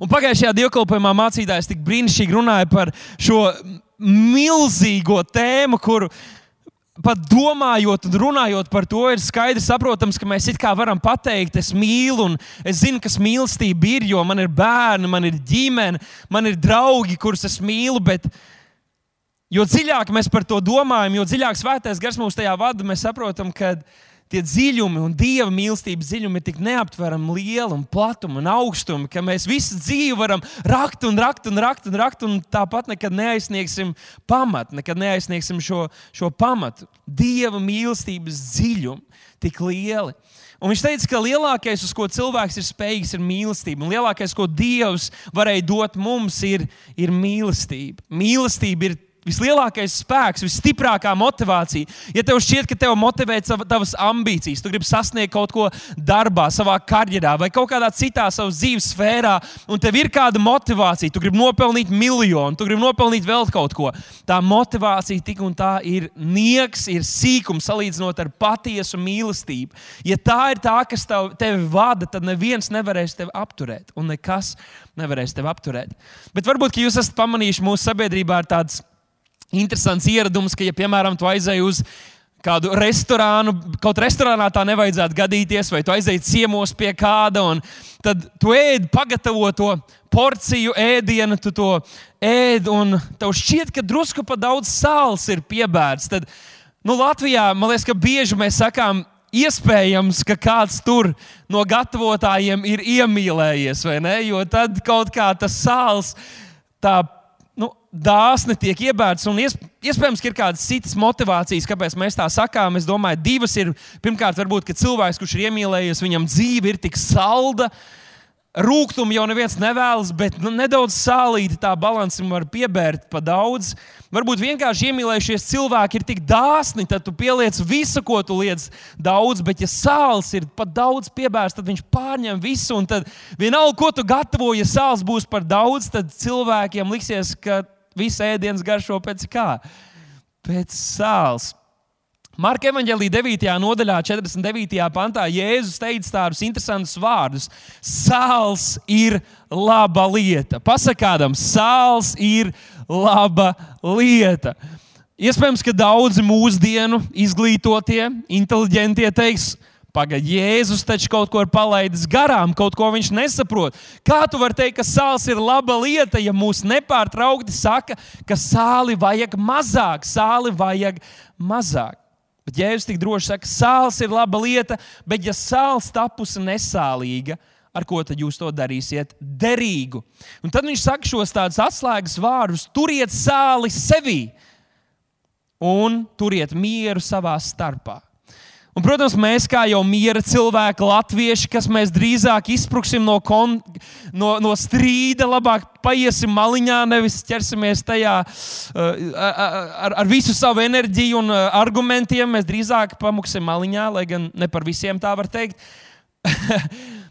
Un pagājušajā dievkalpojumā mācītājs tik brīnišķīgi runāja par šo milzīgo tēmu, kuru pat domājot un runājot par to, ir skaidrs, saprotams, ka mēs it kā varam pateikt, es mīlu, un es zinu, kas mīlestība ir, jo man ir bērni, man ir ģimene, man ir draugi, kurus es mīlu. Bet jo dziļāk mēs par to domājam, jo dziļāk svētais gars mūs tajā vada, mēs saprotam, ka tie dziļumi un dieva mīlestības dziļumi ir tik neaptverami lieli un platumi un augstumi, ka mēs visu dzīvi varam rakt un rakt un rakt un rakt, un tāpat nekad neaizsniegsim pamatu, nekad neaizsniegsim šo, šo pamatu. Dieva mīlestības dziļumi tik lieli. Un viņš teica, ka lielākais, uz ko cilvēks ir spējīgs, ir mīlestība. Un lielākais, ko Dievs varēja dot mums, ir, ir mīlestība. Mīlestība ir Vislielākais spēks, visstiprākā motivācija. Ja tev šķiet, ka tev motivē tavas ambīcijas, tu gribi sasniegt kaut ko darbā, savā karjerā vai kaut kādā citā savas dzīves sfērā, un tev ir kāda motivācija, tu gribi nopelnīt miljonu, tu gribi nopelnīt vēl kaut ko. Tā motivācija tik un tā ir nieks, ir sīkums salīdzinot ar patiesu mīlestību. Ja tā ir tā, kas tev, tevi vada, tad neviens nevarēs tevi apturēt, un nekas nevarēs tevi apturēt. Bet varbūt jūs esat pamanījuši mūsu sabiedrībā tādas interesants ieradums, ka, ja, piemēram, tu aizēji uz kādu restorānu, kaut restorānā tā nevajadzētu gadīties, vai tu aizēji ciemos pie kāda, un tad tu ēdi pagatavoto porciju ēdienu, tu to ēdi, un tev šķiet, ka drusku pa daudz sāls ir piebērts. Tad, nu, Latvijā, man liekas, ka bieži mēs sakām, iespējams, ka kāds tur no gatavotājiem ir iemīlējies, vai ne? Jo tad kaut kā tas sāls tā dāsni tiek iebērts. Un iespējams, ka ir kādas citas motivācijas, kāpēc mēs tā sakām. Es domāju, divas ir. Pirmkārt, varbūt cilvēks, kurš ir iemīlējies, viņam dzīve ir tik salda. Rūkumu jau neviens nevēlas, bet nu, nedaudz sālīti tā balanci var piebērt pa daudz. Varbūt vienkārši iemīlējušies cilvēki ir tik dāsni, tad tu pieliec visu, ko tu liec daudz, bet ja sāls ir pat daudz piebērts, tad viņš pārņem visu. Un tad vienalga, ko tu gatavo, ja sāls būs par daudz, tad cilvēkiem liksies, ka viss ēdiens garšo pēc kā? Pēc sāls. Marka evanģēlī 9. nodaļā, 49. pantā, Jēzus teica tādus interesantus vārdus: Sāls ir laba lieta. Pasakādam, sāls ir laba lieta. Iespējams, ka daudzi mūsdienu izglītotie, inteliģentie teiks, Pagaidiet, Jēzus taču kaut ko ir palaidis garām, kaut ko viņš nesaprot. Kā tu vari teikt, ka sāls ir laba lieta, ja mūs nepārtraukti saka, ka sāli vajag mazāk, sāli vajag mazāk? Bet Jēzus tik droši saka, sāls ir laba lieta, bet ja sāls tapusi nesālīga, ar ko tad jūs to darīsiet? Derīgu. Un tad viņš saka šos tādus atslēgas vārdus: turiet sāli sevī un turiet mieru savā starpā. Un, protams, mēs kā jau miera cilvēki, latvieši, kas mēs drīzāk izsprūksim no, kon, no, no strīda, labāk paiesim maliņā, nevis ķersimies tajā uh, ar, ar visu savu enerģiju un uh, argumentiem. Mēs drīzāk pamuksim maliņā, lai gan ne par visiem tā var teikt.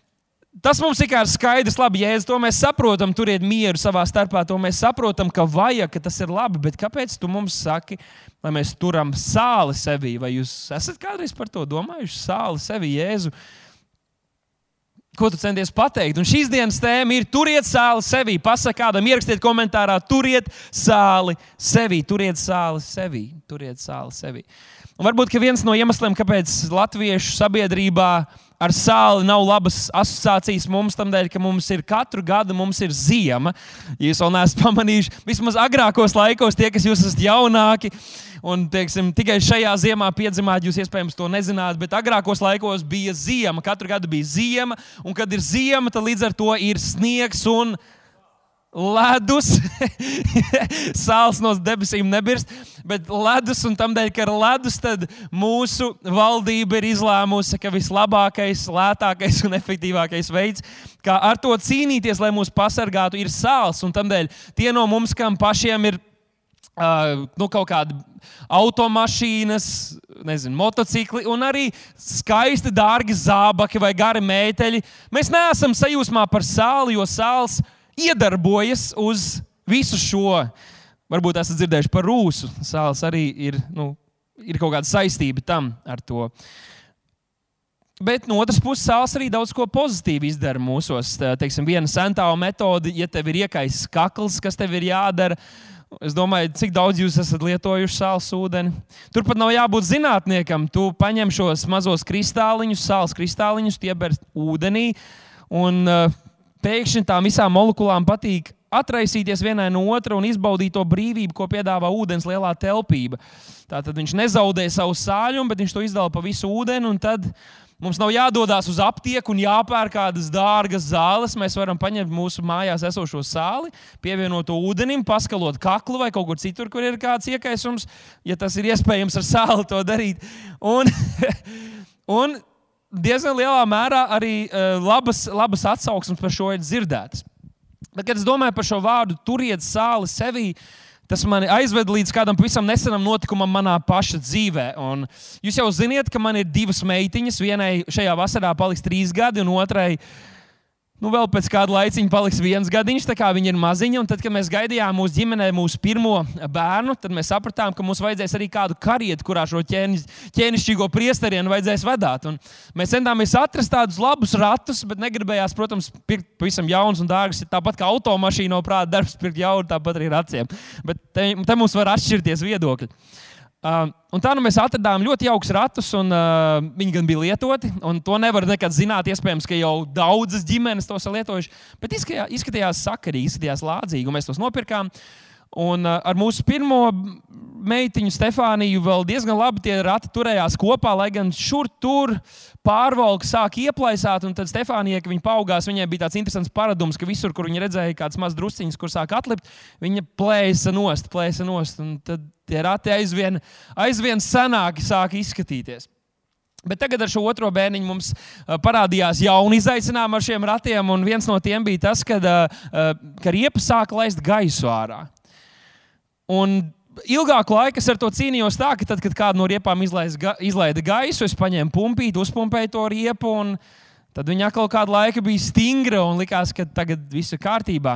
Tas mums ir skaidrs, labi, Jēzus, to mēs saprotam, turiet mieru savā starpā, to mēs saprotam, ka vajag, ka tas ir labi, bet kāpēc tu mums saki, lai mēs turam sāli sevī? Vai jūs esat kādreiz par to domājuši? Sāli sevī, Jēzu. Ko tu centies pateikt? Un šīs dienas tēma ir turiet sāli sevī. Pasakā kādam, ierakstiet komentārā, turiet sāli sevī, turiet sāli sevī, turiet sāli sevī. Un varbūt viens no iemesliem, kāpēc latviešu sabiedrībā ar sāli nav labas asociācijas mums, tādēļ, ka mums ir katru gadu mums ir ziema. Ja jūs vēl neesat pamanījuši, vismaz agrākos laikos, tie, kas jūs esat jaunāki. Un, teiksim, tikai šajā ziemā piedzimāt, jūs iespējams to nezināt, bet agrākos laikos bija ziema. Katru gadu bija ziema, un kad ir ziema, tad līdz ar to ir sniegs un sniegs ledus, sāls no debesīm nebirst, bet ledus un tam dēļ, ka ir ledus, tad mūsu valdība ir izlēmusi, ka vislabākais, lētākais un efektīvākais veids, kā ar to cīnīties, lai mūs pasargātu, ir sāls. Un tam dēļ tie no mums, kam pašiem ir Uh, nu, kaut kāda automašīnas, nezinu, motocikli un arī skaisti, dārgi zābaki vai gari mēteļi. Mēs neesam sajūsmā par sāli, jo sāls ir iedarbojas uz visu šo. Varbūt esat dzirdējuši par rūsu. Sāls arī ir, nu, ir kaut kāda saistība tam ar to. Bet no otras puses, sāls arī daudz ko pozitīvu izdara mūsos. Teiksim, viena sentāla metode, ja tev ir iekaisis kakls, kas tev ir jādara. Es domāju, cik daudz jūs esat lietojuši sāls ūdeni. Turpat nav jābūt zinātniekam. Tu paņem šos mazos kristāliņus, sāls kristāliņus, ieber ūdenī. Un uh, pēkšņi tām visām molekulām patīk atraisīties vienai no otra un izbaudīt to brīvību, ko piedāvā ūdens lielā telpība. Tātad viņš nezaudē savu sāļumu, bet viņš to izdala pa visu ūdeni. Tad Mums nav jādodas uz aptieku un jāpērk kādas dārgas zāles. Mēs varam paņemt mūsu mājās esošo sāli, pievienot to ūdenim, paskalot kaklu vai kaut kur citur, kur ir kāds iekaisums, ja tas ir iespējams ar sāli to darīt. Un, un diezgan lielā mērā arī uh, labas, labas atsauksmes par šo ir dzirdētas. Bet, kad es domāju par šo vārdu, turiet sāli sevī, uh, Tas man aizved līdz kādam pavisam nesenam notikumam manā paša dzīvē. Un jūs jau zināt, ka man ir divas meitiņas. Vienai šajā vasarā paliks trīs gadi, un otrai Nu, vēl pēc kāda laiciņa paliks viens gadiņš, tā kā viņi ir maziņi. Un tad, kad mēs gaidījām mūsu ģimenē mūsu pirmo bērnu, tad mēs sapratām, ka mums vajadzēs arī kādu karietu, kurā šo ķēniš, ķēnišķīgo priesterienu vajadzēs vadīt. Mēs centāmies atrast tādus labus ratus, bet negribējās, protams, pirkt pavisam jaunus un dārgus. Tāpat kā automašīna no prāta darbs, pirkt jaunu, tāpat arī raciem. Bet te, te mums var atšķirties viedokļi. Uh, tā nu mēs atradām ļoti jaukus ratus, un uh, viņi gan bija lietoti. To nevar nekad zināt. Iespējams, ka jau daudzas ģimenes tos ir lietojuši. Bet izskatījās, sakarīgi, izskatījās lādzīgi, un mēs tos nopirkām. Un uh, ar mūsu pirmo meitiņu Stefāniju vēl diezgan labi tie rati turējās kopā, lai gan šur tur pārvalka sāk ieplaisāt. Un tad Stefānija, kad viņa paaugās, viņai bija tāds interesants paradums, ka visur, kur viņa redzēja kādas mazas drusciņas, kur sāk atlipt, viņa plēsa nost, plēsa nost. Un tad tie rati aizvien, aizvien senāki sāk izskatīties. Bet tagad ar šo otro bērniņu mums parādījās jauni izaicinājumi ar šiem ratiem. Viens no tiem bija tas, kad, ka riepa sāka laist gaisu ārā. Un ilgāku laiku es ar to cīnījos tā, ka tad, kad kāda no riepām izlaida, izlaida gaisu, es paņēmu pumpīti, uzpumpēju to riepu. Tad viņa atkal kādu laiku bija stingra un likās, ka tagad viss ir kārtībā.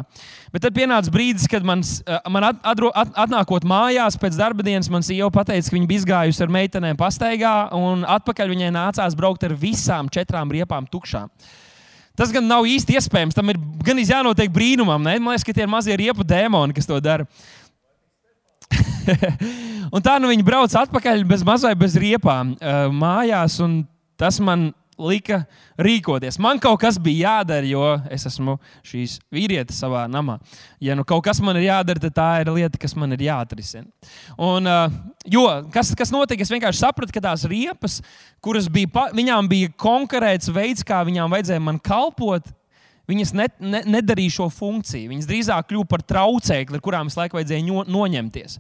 Bet tad pienāca brīdis, kad man, eh, man atro, at, atnākot mājās pēc darba dienas, man sieva pateica, ka viņa bija izgājusi ar meitenēm pastaigā, un atpakaļ viņai nācās braukt ar visām četrām riepām tukšām. Tas gan nav īsti iespējams. Tam ir gan jānotiek brīnumam. Ne? Man liekas, ka tie ir mazie riepu dēmoni, kas to dara. un tā nu viņi brauc atpakaļ bez mazai bez riepām uh, mājās, tas man lika rīkoties. Man kaut kas bija jādara, jo es esmu šīs vīrietes savā namā. Ja nu kaut kas man ir jādara, tad tā ir lieta, kas man ir jāatrisina. Un, jo, kas, kas notika? Es vienkārši sapratu, ka tās riepas, kuras bija, viņām bija konkrēts veids, kā viņām vajadzēja man kalpot. Viņas ne, ne, nedarīja šo funkciju. Viņas drīzāk kļuva par traucēkli, ar kurām visu laiku vajadzēja no, noņemties.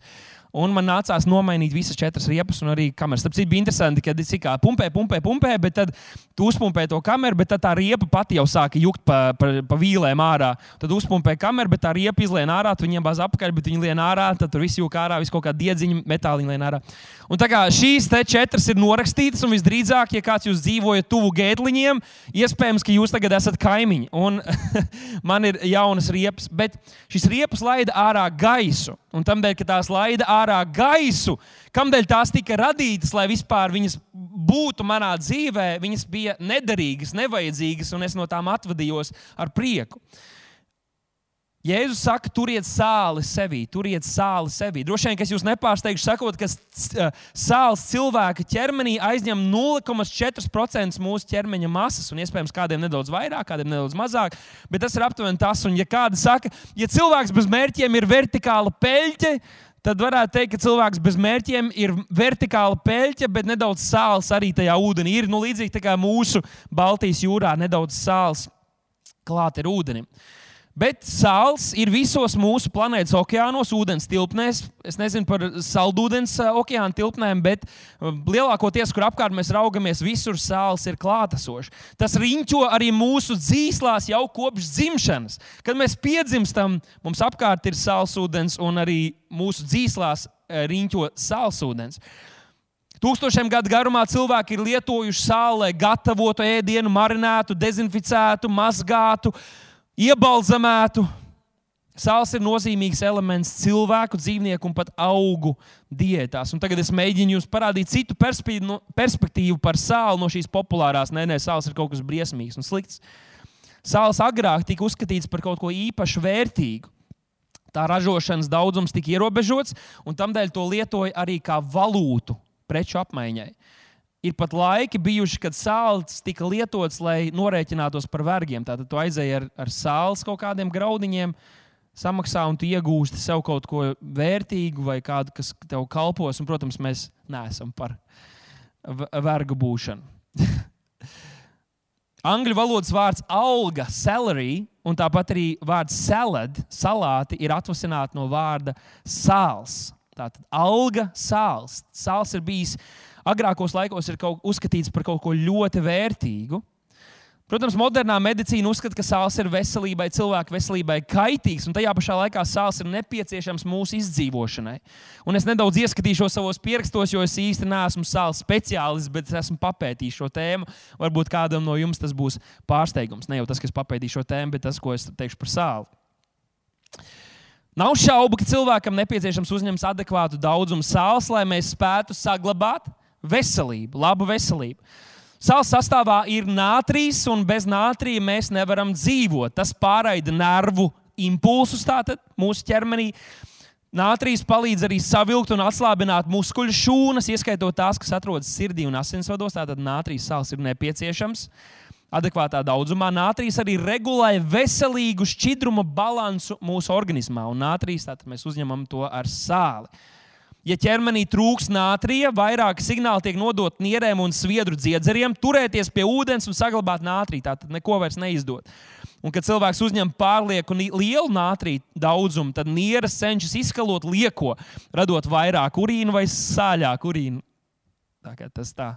Un man nācās nomainīt visas četras riepas, un arī kameras. Tāpēc bija interesanti, ka tas kā pumpē, pumpē, pumpē, bet tad tu uzpumpē to kameru, bet tā riepa pati jau sāka jukt pa, pa, pa vīlēm ārā. Tad uzpumpē kameru, bet tā riepa izlien ārā, tu viņiem bāz apakaļ, bet viņi lien ārā, tad tur viss jūka ārā, viss kaut kā diedziņa, metāliņa lien ārā. Un tā kā šīs te četras ir norakstītas, un visdrīzāk, ja kāds jūs dzīvojat tuvu gētliņiem, iespējams, ka jūs tagad esat kaimiņi. Un man ir jaunas riepas, bet šis riepas laida ārā gaisu. Un tam dēļ, ka tās laida ārā gaisu, kādēļ tās tika radītas, lai vispār viņas būtu manā dzīvē, viņas bija nederīgas, nevajadzīgas, un es no tām atvadījos ar prieku. Jēzus saka, turiet sāli sevī, turiet sāli sevī. Droši vien, ka es jūs nepārsteigšu, sakot, ka sāls cilvēka ķermenī aizņem 0,4% mūsu ķermeņa masas, un iespējams kādiem nedaudz vairāk, kādiem nedaudz mazāk, bet tas ir aptuveni tas. Un, ja kāda saka, ja cilvēks bez mērķiem ir vertikāla peļķe, tad varētu teikt, ka cilvēks bez mērķiem ir vertikāla peļķe, bet nedaudz sāls arī tajā ūdenī ir. Nu, līdzīgi kā mūsu Baltijas jūrā nedaudz sāls klāt ir ūdenim. Bet sāls ir visos mūsu planētas okeānos, ūdens tilpnēs. Es nezinu par saldūdens okeāna tilpnēm, bet lielākoties, kur apkārt mēs raugamies, visur sāls ir klātesošs. Tas riņķo arī mūsu dzīslās jau kopš dzimšanas. Kad mēs piedzimstam, mums apkārt ir sālsūdens un arī mūsu dzīslās riņķo sālsūdens. Tūkstošiem gadu garumā cilvēki ir lietojuši sāli, lai gatavotu ēdienu, marinētu, dezinficētu, mazgātu, uh, iebalzamētu. Sāls ir nozīmīgs elements cilvēku, dzīvnieku un pat augu diētās. Un tagad es mēģinu jums parādīt citu perspektīvu par sāli no šīs populārās. Nē, nē, sāls ir kaut kas briesmīgs un slikts. Sāls agrāk tika uzskatīts par kaut ko īpaši vērtīgu. Tā ražošanas daudzums tika ierobežots, un tādēļ to lietoja arī kā valūtu preču apmaiņai. Ir pat laiki bijuši, kad sāls tika lietots, lai norēķinātos par vergiem. Tātad tu aizēji ar, ar sāls kaut kādiem graudiņiem, samaksā un tu iegūsti sev kaut ko vērtīgu vai kādu, kas tev kalpos. Un, protams, mēs neesam par vergu būšanu. Angļu valodas vārds alga, salary, un tāpat arī vārds salad, salāti, ir atvasināti no vārda sāls. Tātad alga, sāls. Sāls ir bijis agrākos laikos ir kaut, uzskatīts par kaut ko ļoti vērtīgu. Protams, modernā medicīna uzskata, ka sāls ir veselībai, cilvēku veselībai kaitīgs, un tajā pašā laikā sāls ir nepieciešams mūsu izdzīvošanai. Un es nedaudz ieskatīšos savos pierakstos, jo es īsti neesmu sāls speciālists, bet es esmu papētījis šo tēmu. Varbūt kādam no jums tas būs pārsteigums. Ne jau tas, ka es papētīju šo tēmu, bet tas, ko es teikšu par sāli. Nav šaubu, ka cilvēkam nepieciešams uzņemt adekvātu daudzumu sāls, lai mēs spētu saglabāt veselību, labu veselību. Sāls sastāvā ir nātrīs, un bez nātrija mēs nevaram dzīvot. Tas pārraida nervu impulsus tātad, mūsu ķermenī. Nātrīs palīdz arī savilkt un atslābināt muskuļu šūnas, ieskaitot tās, kas atrodas sirdī un asinsvados. Tātad nātrīs sāls ir nepieciešams. Adekvātā daudzumā nātrīs arī regulē veselīgu šķidruma balansu mūsu organismā. Un nātrīs tātad mēs uzņemam to ar sāli. Ja ķermenī trūks nātrija, vairāk signāli tiek nodot nierēm un sviedru dziedzeriem, turēties pie ūdens un saglabāt nātriju. Tā tad neko vairs neizdod. Un, kad cilvēks uzņem pārlieku lielu nātriju daudzumu, tad nieras cenšas izskalot lieko, radot vairāk urīnu vai sāļāku urīnu. Tā kā tas tā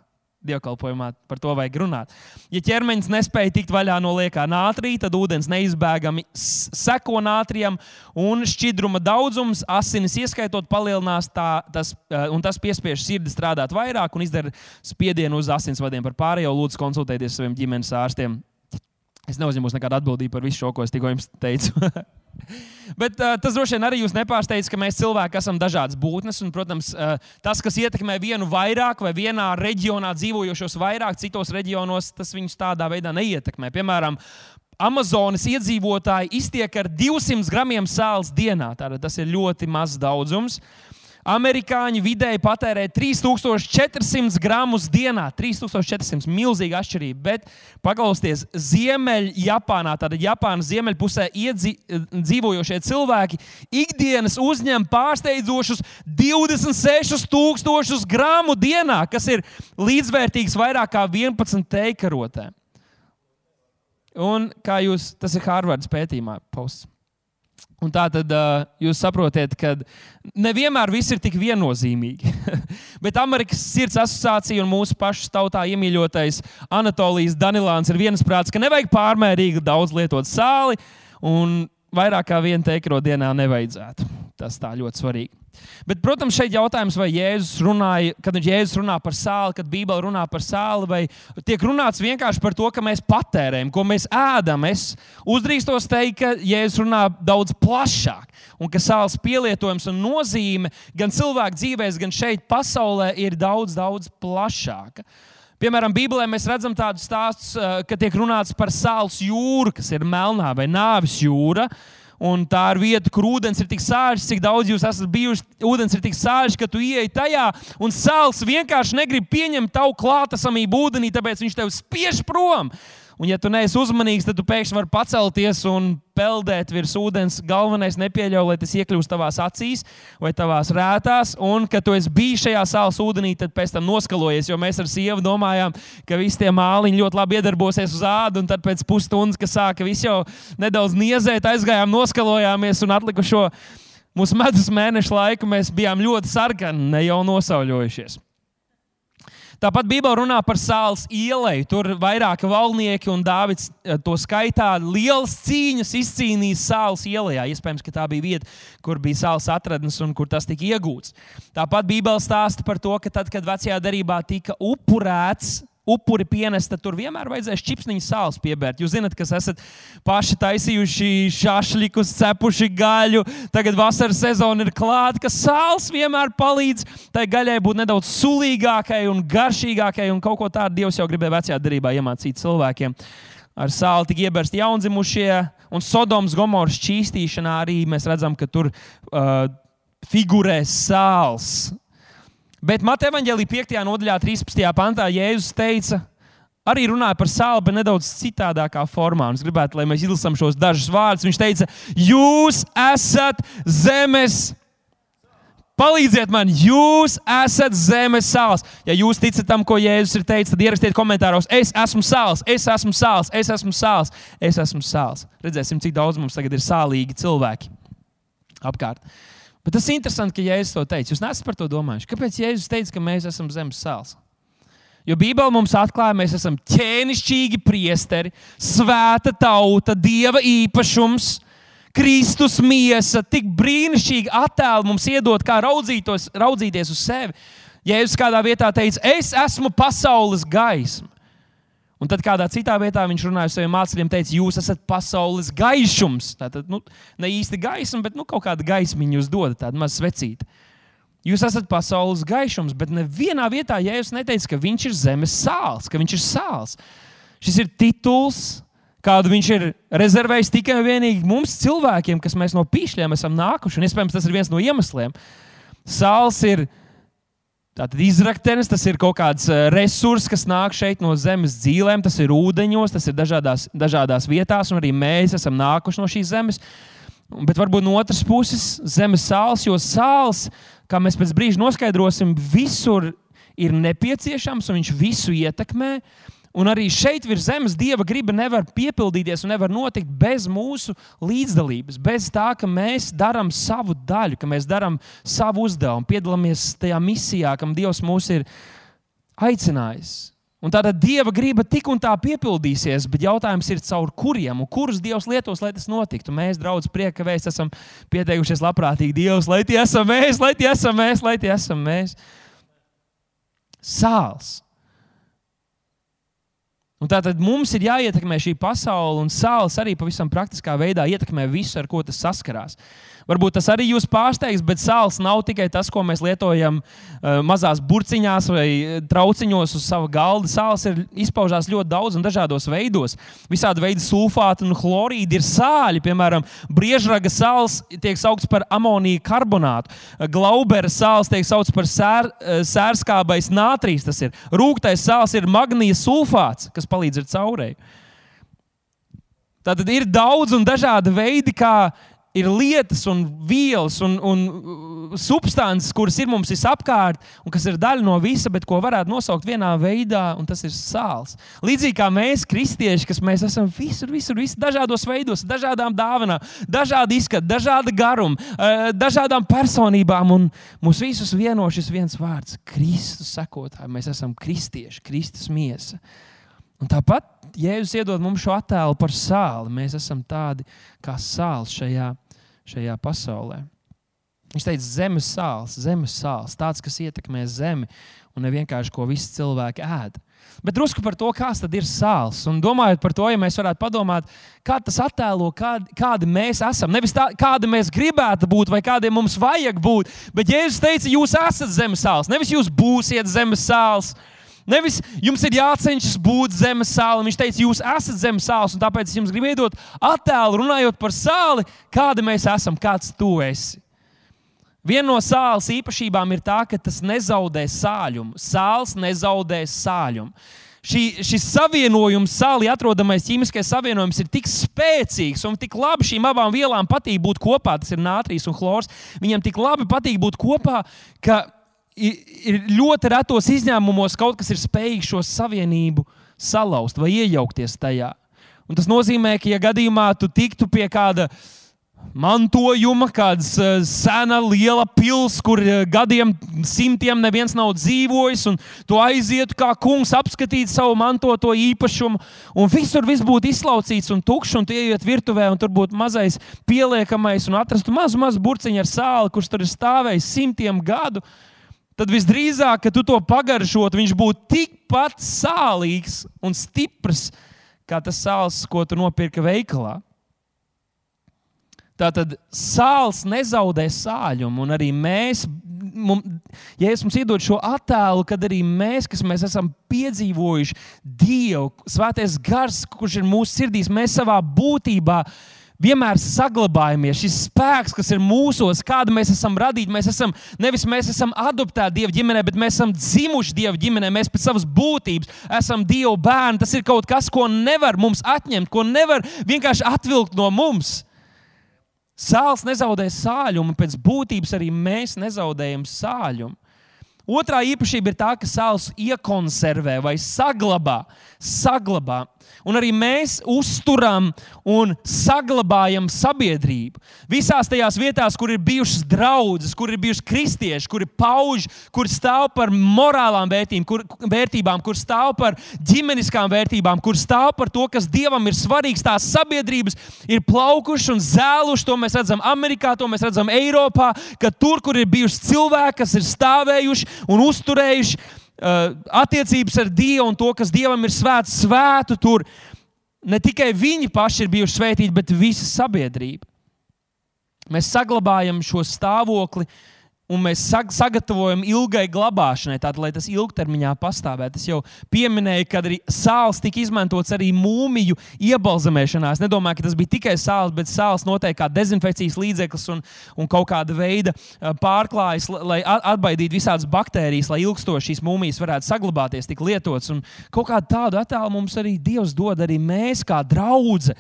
dievkalpojumā par to vajag runāt. Ja ķermenis nespēja tikt vaļā no liekā nātrija, tad ūdens neizbēgami seko nātrijam, un šķidruma daudzums, asinis ieskaitot, palielinās tā, tas, eh, un tas piespiež sirdi strādāt vairāk un izdara spiedienu uz asinsvadiem. Par pārējo lūdzu konsultēties saviem ģimenes ārstiem. Es neuzņemos nekādu atbildību par visu šo, ko es tikko jums teicu. Bet uh, tas droši vien arī jūs nepārsteidz, ka mēs cilvēki esam dažādas būtnes. Un, protams, uh, tas, kas ietekmē vienu vairāk vai vienā reģionā dzīvojošos vairāk, citos reģionos, tas viņus tādā veidā neietekmē. Piemēram, Amazonas iedzīvotāji iztiek ar 200 gramiem sāls dienā. Tātad tas ir ļoti mazs daudzums. Uh, Amerikāņi vidēji patērē 3400 gramus dienā. 3400 milzīga atšķirība. Bet paklausieties, Ziemeļjapānā, tātad Japānas ziemeļpusē iedzi, dzīvojošie cilvēki ikdienas uzņem pārsteidzošus 26,000 gramu dienā, kas ir līdzvērtīgs vairāk kā 11 teikarotēm. Un kā jūs, tas ir Harvardas pētījumā posts. Un tā tad uh, jūs saprotat, ka nevienmēr viss ir tik viennozīmīgi. Bet Amerikas Sirds asociācija un mūsu pašu tautā iemīļotais Anatolijas Danilāns ir viensprāts, ka nevajag pārmērīgi daudz lietot sāli un vairāk kā vienu teikro dienā nevajadzētu. Tas tā ļoti svarīgi. Bet, protams, šeit jautājums, vai Jēzus runāja, kad Jēzus runā par sāli, kad Bībele runā par sāli, vai tiek runāts vienkārši par to, ka mēs patērējam, ko mēs ēdam. Es uzdrīkstos teikt, ka Jēzus runā daudz plašāk, un ka sāls pielietojums un nozīme gan cilvēku dzīvēs, gan šeit pasaulē ir daudz, daudz plašāka. Piemēram, Bībelē mēs redzam tādus stāstus, eh, ka tiek runāts par sāls jūru, kas ir melnā vai nāves jūra. Uh, Un tā ir vieta, kur ūdens ir tik sāļš, cik daudz jūs esat bijuši. Ūdens ir tik sāļš, ka tu ieej tajā, un sāls vienkārši negrib pieņemt tavu klātesamību ūdenī, tāpēc viņš tevi spiež prom. Un, ja tu neesi uzmanīgs, tad tu pēkšņi vari pacelties un peldēt virs ūdens. Galvenais nepieļauj, lai tas iekļūst tavās acīs vai tavās rētās. Un, kad tu esi bijis šajā sāls ūdenī, tad pēc tam noskalojies. Jo mēs ar sievu domājām, ka visi tie māliņi ļoti labi iedarbosies uz ādu. Tad pēc pusstundas, kad sāka viss jau nedaudz niezēt, aizgājām, noskalojāmies un atlikušo mūsu medus mēnešu laiku mēs bijām ļoti sarkani, ne jau nosauļojušies. Tāpat Bībelē runā par sāls ielai. Tur vairāki valnieki un Dāvids eh, to skaitā. Lielas cīņas izcīnīja sāls ielā. Iespējams, ka tā bija vieta, kur bija sāls atradnes un kur tas tika iegūts. Tāpat Bībelē stāsta par to, ka tad, kad vecajā darbā tika upurēts upuri pienest, tad tur vienmēr vajadzēs čipsniņu sāls piebērt. Jūs zināt, kas esat paši taisījuši šāšlikus, cepuši gaļu, tagad vasaras sezona ir klāta, ka sāls vienmēr palīdz tai gaļai būt nedaudz sulīgākai un garšīgākai, un kaut ko tādu Dievs jau gribēja vecajā darbā iemācīt cilvēkiem. Ar sāli tika iebērst jaundzimušie, un Sodomas Gomoras šķīstīšanā arī mēs redzam, ka tur uh, figurē sāls. Bet Mateja Vāģelī 5. nodaļā, 13. pantā, Jēzus teica, arī runāja par sāli, bet nedaudz citādākā formā. Un es gribētu, lai mēs izlasām šos dažus vārdus. Viņš teica, Jūs esat zemes Palīdziet man, jūs esat zemes sāls. Ja jūs ticat tam, ko Jēzus ir teicis, tad ierakstiet komentāros, es esmu sāls, es esmu sāls, es esmu sāls, es esmu sāls. Redzēsim, cik daudz mums tagad ir sālīgi cilvēki apkārt. Bet tas ir interesanti, ka Jēzus to teica. Jūs neesat par to domājuši. Kāpēc Jēzus teica, ka mēs esam zemes sāls? Jo Bībele mums atklāja, ka mēs esam ķēnišķīgi priesteri, svēta tauta, dieva īpašums Kristus miesa, tik brīnišķīgi attēlu mums iedod, kā raudzīties uz sevi. Jēzus kādā vietā teica, es esmu pasaules gaisma. Un tad kādā citā vietā viņš runāja ar saviem mācekļiem, teica, jūs esat pasaules gaišums. Tātad nu, ne īsti gaisma, bet nu, kaut kāda gaismiņa jūs dodat, tāda maza svecīta. Jūs esat pasaules gaišums, bet nevienā vietā Jēzus neteica, ka viņš ir zemes sāls, ka viņš ir sāls. Šis ir tituls, kādu viņš ir rezervējis tikai un vienīgi mums, cilvēkiem, kas no pīšļiem esam nākuši. Un, iespējams, tas ir viens no iemesliem. Sāls ir izraktenis, tas ir kaut kāds eh, resurs, kas nāk šeit no zemes dzīvēm, tas ir ūdeņos, tas ir dažādās, dažādās vietās, un arī mēs esam nākuši no šīs zemes. Bet varbūt no otras puses, zemes sāls, jo sāls, kā mēs pēc brīža noskaidrosim, visur ir nepieciešams un viņš visu ietekmē. Un arī šeit virs zemes dieva griba nevar piepildīties un nevar notikt bez mūsu līdzdalības, bez tā, ka mēs darām savu daļu, ka mēs darām savu uzdevumu, piedalāmies tajā misijā, kam Dievs mūs ir aicinājis. Un tāda dieva griba tik un tā piepildīsies, bet jautājums ir, caur kuriem un kurus Dievs lietos, lai tas notiktu. Mēs, draugi, prieka vēst, esam pieteikušies labprātīgi Dievs, lai tie esam mēs, lai tie esam mēs, lai tie esam mēs. Sāls Un tātad mums ir jāietekmē šī pasaule, un sāls arī pavisam praktiskā veidā ietekmē visu, ar ko tas saskarās. Varbūt tas arī jūs pārsteigs, bet sāls nav tikai tas, ko mēs lietojam uh, mazās burciņās vai eh, trauciņos uz sava galda. Sāls ir izpaužās ļoti daudz un dažādos veidos. Visādi veidi sulfāti un chlorīdi ir sāļi. Piemēram, briežraga sāls tiek saukts par amoniju karbonātu. Glaubera sāls tiek saukts par sēr, eh, sērskābais nātrīs. Tas ir rūktais sāls, ir magnija sulfāts, kas palīdz ar caurēju. Tātad ir daudz un dažādi veidi, kā ir lietas un vielas un, un uh, substances, kuras ir mums visapkārt, un kas ir daļa no visa, bet ko varētu nosaukt vienā veidā, un tas ir sāls. Līdzīgi kā mēs, kristieši, kas mēs esam visur, visur, visur dažādos veidos, dažādām dāvanām, dažādi izskati, dažāda garuma, uh, dažādām personībām, un mūs visus vieno šis viens vārds - Kristus sekotāji. Mēs esam kristieši, Kristus miesa. Un tāpat Jēzus iedod mums šo attēlu par sāli. Mēs esam tādi kā sāls šajā, šajā pasaulē. Viņš teica, zemes sāls, zemes sāls, tāds, kas ietekmē zemi un ne vienkārši ko visi cilvēki ēd. Bet drusku par to, kas ir sāls. Un domājot par to, ja mēs varētu padomāt, kā tas attēlo, kādi, kādi mēs esam. Nevis tā, kādi mēs gribētu būt vai kādiem mums vajag būt, bet Jēzus teica, jūs esat zemes sāls. Nevis jūs būsiet zemes sāls. Nevis jums ir jācenšas būt zemes sāli. Viņš teica, jūs esat zemes sāls, un tāpēc es jums gribu iedot attēlu, runājot par sāli, kāda mēs esam, kāds tu esi. Viena no sāls īpašībām ir tā, ka tas nezaudē sāļumu. Sāls nezaudē sāļumu. Šī, šis savienojums, sāli atrodamais ķīmiskais savienojums, ir tik spēcīgs un tik labi šīm abām vielām patīk būt kopā. Tas ir nātrijas un chlors. Viņam tik labi patīk būt kopā, ka ir ļoti retos izņēmumos kaut kas ir spējīgs šo savienību salauzt vai iejaukties tajā. Un tas nozīmē, ka, ja gadījumā tu tiktu pie kāda mantojuma, kāda uh, sena, liela pilsēta, kur uh, gadiem simtiem neviens nav dzīvojis, un tu aizietu kā kungs apskatīt savu mantoto īpašumu, un visur viss būtu izlaucīts un tukšs, un tu ieiet virtuvē, un tur būtu mazais pieliekamais, un atrastu mazu, mazu burciņu ar sāli, kurš tur ir stāvējis simtiem gadu. Tad visdrīzāk, ka tu to pagaršotu, viņš būtu tikpat sālīgs un stiprs, kā tas sāls, ko tu nopirki veikalā. Tātad sāls nezaudē sāļumu, un arī mēs, mums, ja es mums iedod šo attēlu, kad arī mēs, kas mēs esam piedzīvojuši Dievu, Svētais Gars, kurš ir mūsu sirdīs, mēs savā būtībā vienmēr saglabājamies. Šis spēks, kas ir mūsos, kāda mēs esam radīti, mēs esam nevis mēs esam adoptēti Dieva ģimenē, bet mēs esam dzimuši Dieva ģimenē. Mēs pēc savas būtības esam Dieva bērni. Tas ir kaut kas, ko nevar mums atņemt, ko nevar vienkārši atvilkt no mums. Sāls nezaudē sāļumu, pēc būtības arī mēs nezaudējam sāļumu. Otrā īpašība ir tā, ka sāls iekonservē vai saglabā, saglabā un arī mēs uzturam un saglabājam sabiedrību. Visās tajās vietās, kur ir bijušas draudzes, kur ir bijuši kristieši, kuri pauž, kur stāv par morālām vērtībām, kur, vērtībām, kur stāv par ģimeniskām vērtībām, kur stāv par to, kas dievam ir svarīgs. Tās sabiedrības ir plaukušas un zēlušas. To mēs redzam Amerikā, to mēs redzam Eiropā, ka tur, kur ir bijuši cilvēki, kas ir stāvējuši un uzturējuši attiecības ar Dievu un to, kas Dievam ir svēts, svētu tur. Ne tikai viņi paši ir bijuši svētīti, bet visa sabiedrība. Mēs saglabājam šo stāvokli, uh, un mēs sagatavojam ilgai glabāšanai, tātad, lai tas ilgtermiņā pastāvētu. Es jau pieminēju, ka arī sāls tika izmantots arī mūmiju iebalzamēšanā. Es nedomāju, ka tas bija tikai sāls, bet sāls noteikti kā dezinfekcijas līdzeklis un, un kaut kāda veida pārklājas, lai atbaidītu visādas baktērijas, lai ilgstoši šīs mūmijas varētu saglabāties, tik lietotas. Un kaut kādu tādu attēlu mums arī Dievs dod, arī mēs kā draugi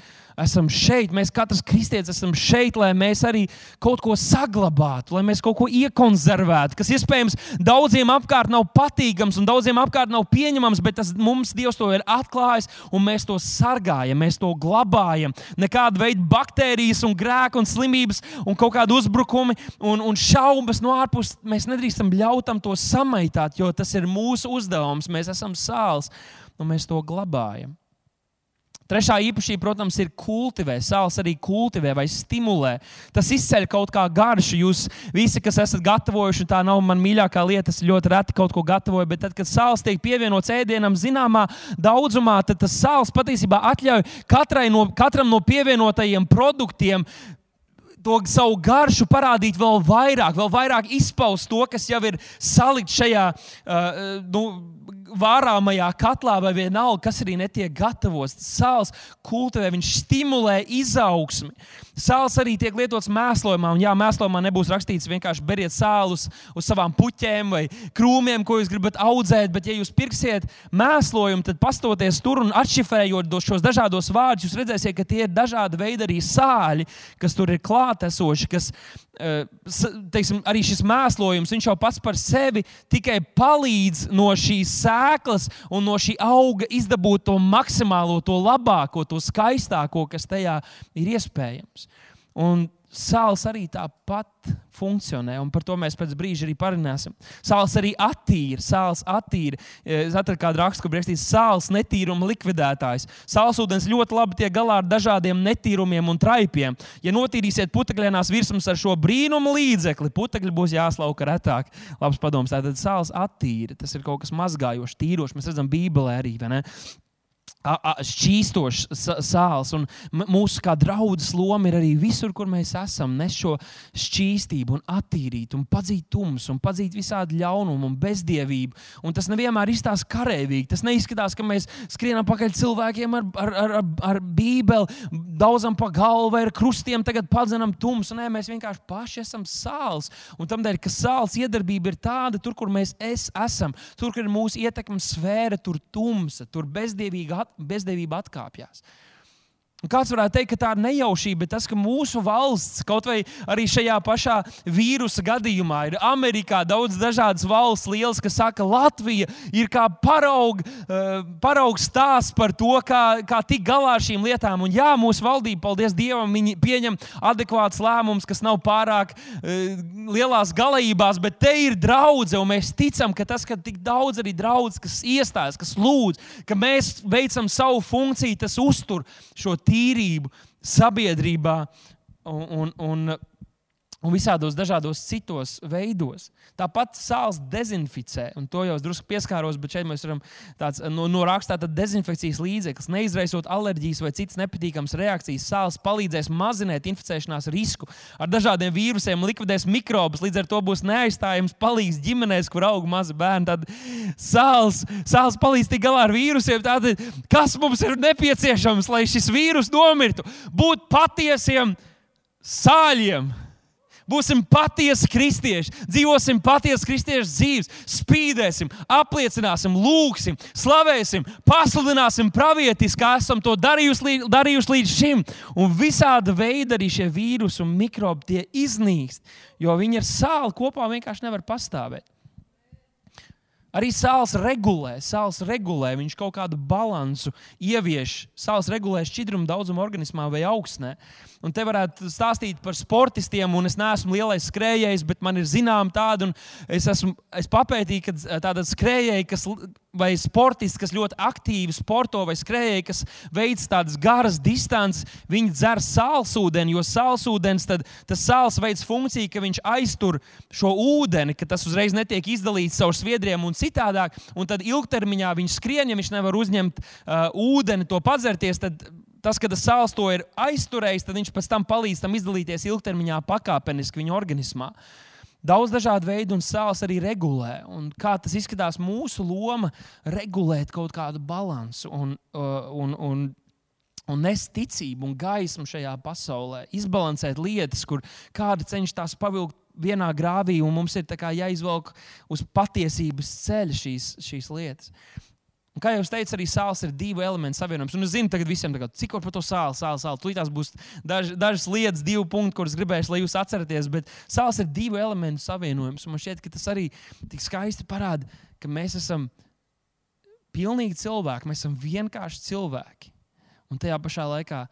esam šeit, mēs katrs kristietis esam šeit, lai mēs arī kaut ko saglabātu, lai mēs kaut ko iekonservētu, kas iespējams daudziem apkārt nav patīkams un daudziem apkārt nav pieņemams, bet tas mums Dievs to ir atklājis un mēs to sargājam, mēs to glabājam. Nekāda veida baktērijas un grēku un slimības un kaut kādi uzbrukumi un, un šaubas no ārpuses mēs nedrīkstam ļautam to samaitāt, jo tas ir mūsu uzdevums. Mēs esam sāls un mēs to glabājam. Trešā īpašība, protams, ir kultivē. Sāls arī kultivē vai stimulē. Tas izceļ kaut kā garšu. Jūs visi, kas esat gatavojuši, tā nav man mīļākā lieta, es ļoti reti kaut ko gatavoju, bet tad, kad sāls tiek pievienots ēdienam zināmā daudzumā, tad tas sāls patiesībā atļauj no, katram no pievienotajiem produktiem to savu garšu parādīt vēl vairāk, vēl vairāk izpaust to, kas jau ir salikts šajā uh, nu, vārāmajā katlā vai vienalga, kas arī netiek gatavots. Sāls kultivē, viņš stimulē izaugsmi. Sāls arī tiek lietots mēslojumā, un jā, mēslojumā nebūs rakstīts vienkārši beriet sālus uz savām puķēm vai krūmiem, ko jūs gribat audzēt, bet ja jūs pirksiet mēslojumu, tad pastoties tur un atšifrējot šos dažādos vārdus, jūs redzēsiet, ka tie ir dažādi veidi arī sāļi, kas tur ir klātesoši, kas Eh, teiksim, arī šis mēslojums, viņš jau pats par sevi tikai palīdz no šīs sēklas un no šī auga izdabūt to maksimālo, to labāko, to skaistāko, kas tajā ir iespējams. Un Sāls arī tāpat funkcionē, un par to mēs pēc brīža arī parunāsim. Sāls arī attīra, sāls attīra. Es atradu kādu rakstu, kur rakstīts, sāls netīruma likvidētājs. Sāls ūdens ļoti labi tiek galā ar dažādiem netīrumiem un traipiem. Ja notīrīsiet putekļienās virsmas ar šo brīnumu līdzekli, putekļi būs jāslauka retāk. Labs padoms, tātad sāls attīra. Tas ir kaut kas mazgājošs, tīrošs. Mēs redzam Bībelē arī šķīstošs sāls. Mūsu kā draudzes loma ir arī visur, kur mēs esam. Nes šo šķīstību, un attīrīt, un padzīt tumsu, un padzīt visādi ļaunumu un bezdievību. Un tas nevienmēr izstāsta karavīgi. Tas neizskatās, ka mēs skrienam pakaļ cilvēkiem ar, ar, ar, ar, ar bībeli, daudzam pa galvu vai ar krustiem, tagad padzenam tumsu. Nē, mēs vienkārši paši esam sāls. Un tam dēļ, ka sāls iedarbība ir tāda, tur, kur mēs es esam, tur, kur ir mūsu ietekmes sfēra, tur tumsa, tur bezdievīga at, bezdevība atkāpjas. Kāds varētu teikt, ka tā ir nejaušība, bet tas, ka mūsu valsts, kaut vai arī šajā pašā vīrusa gadījumā, ir Amerikā daudz dažādas valsts, lielas, kas saka, ka Latvija ir kā paraug, uh, paraugs stāsts par to, kā, kā tikt galā ar šīm lietām. Un jā, mūsu valdība, paldies Dievam, viņi pieņem adekvātus lēmumus, kas nav pārāk uh, lielās galējībās, bet te ir draudzene, un mēs ticam, ka tas, ka tik daudz arī draudzes, kas iestājas, kas lūdz, ka mēs veicam savu funkciju, tas uztur šo tīrību sabiedrībā. Un, un, un un visādos dažādos citos veidos. Tāpat sāls dezinficē, un to jau es drusku pieskāros, bet šeit mēs varam tāds no, no rakstīt dezinfekcijas līdzeklis, neizraisot alerģijas vai citas nepatīkamas reakcijas. Sāls palīdzēs mazināt inficēšanās risku ar dažādiem vīrusiem, likvidēs mikrobus, līdz ar to būs neaizstājams palīgs ģimenēs, kur aug mazi bērni. Tad sāls, sāls palīdz tikt galā ar vīrusiem. Tātad, kas mums ir nepieciešams, lai šis vīrus nomirtu? Būt patiesiem sāļiem būsim patiesi kristieši, dzīvosim patiesi kristiešu dzīves, spīdēsim, apliecināsim, lūgsim, slavēsim, pasludināsim pravietiski, kā esam to darījuši, darījuši līdz šim. Un visāda veida arī šie vīrusi un mikrobi tie iznīkst, jo viņi ar sāli kopā vienkārši nevar pastāvēt. Arī sāls regulē, sāls regulē, viņš kaut kādu balansu ievieš. Sāls regulē šķidrumu daudzumu organismā vai augsnē. Un te varētu stāstīt par sportistiem, un es neesmu lielais skrejējs, bet man ir zināma tāda, un es, esmu, es papētīju, ka tāda skrejēji, kas vai sportisti, kas ļoti aktīvi sporto, vai skrejēji, kas veic tādas garas distances, viņi dzer sālsūdeni, jo sālsūdens, tad tas sāls veids funkciju, ka viņš aiztur šo ūdeni, ka tas uzreiz netiek izdalīts caur sviedriem un citādāk, un tad ilgtermiņā viņš skrien, ja viņš nevar uzņemt uh, ūdeni, to padzerties, tad tas, ka tas sāls to ir aizturējis, tad viņš pēc tam palīdz tam izdalīties ilgtermiņā pakāpeniski viņa organismā. Daudz dažādu veidu un sāls arī regulē. Un kā tas izskatās, mūsu loma regulēt kaut kādu balansu un, uh, un, un, un nest ticību un gaismu šajā pasaulē, izbalansēt lietas, kur kāda cenšas tās pavilkt vienā grāvī, un mums ir jāizvelk uz patiesības ceļa šīs, šīs lietas. Un, kā jau teicu, arī sāls ir divu elementu savienojums. Un es zinu, tagad visiem, tagad, cik par to sāli, sāli, sāli. Tūlīt būs daž, dažas lietas, divi punkti, kurus gribēšu, lai jūs atceraties. Bet sāls ir divu elementu savienojums. Un man šķiet, ka tas arī tik skaisti parāda, ka mēs esam pilnīgi cilvēki, mēs esam vienkārši cilvēki. Un tajā pašā laikā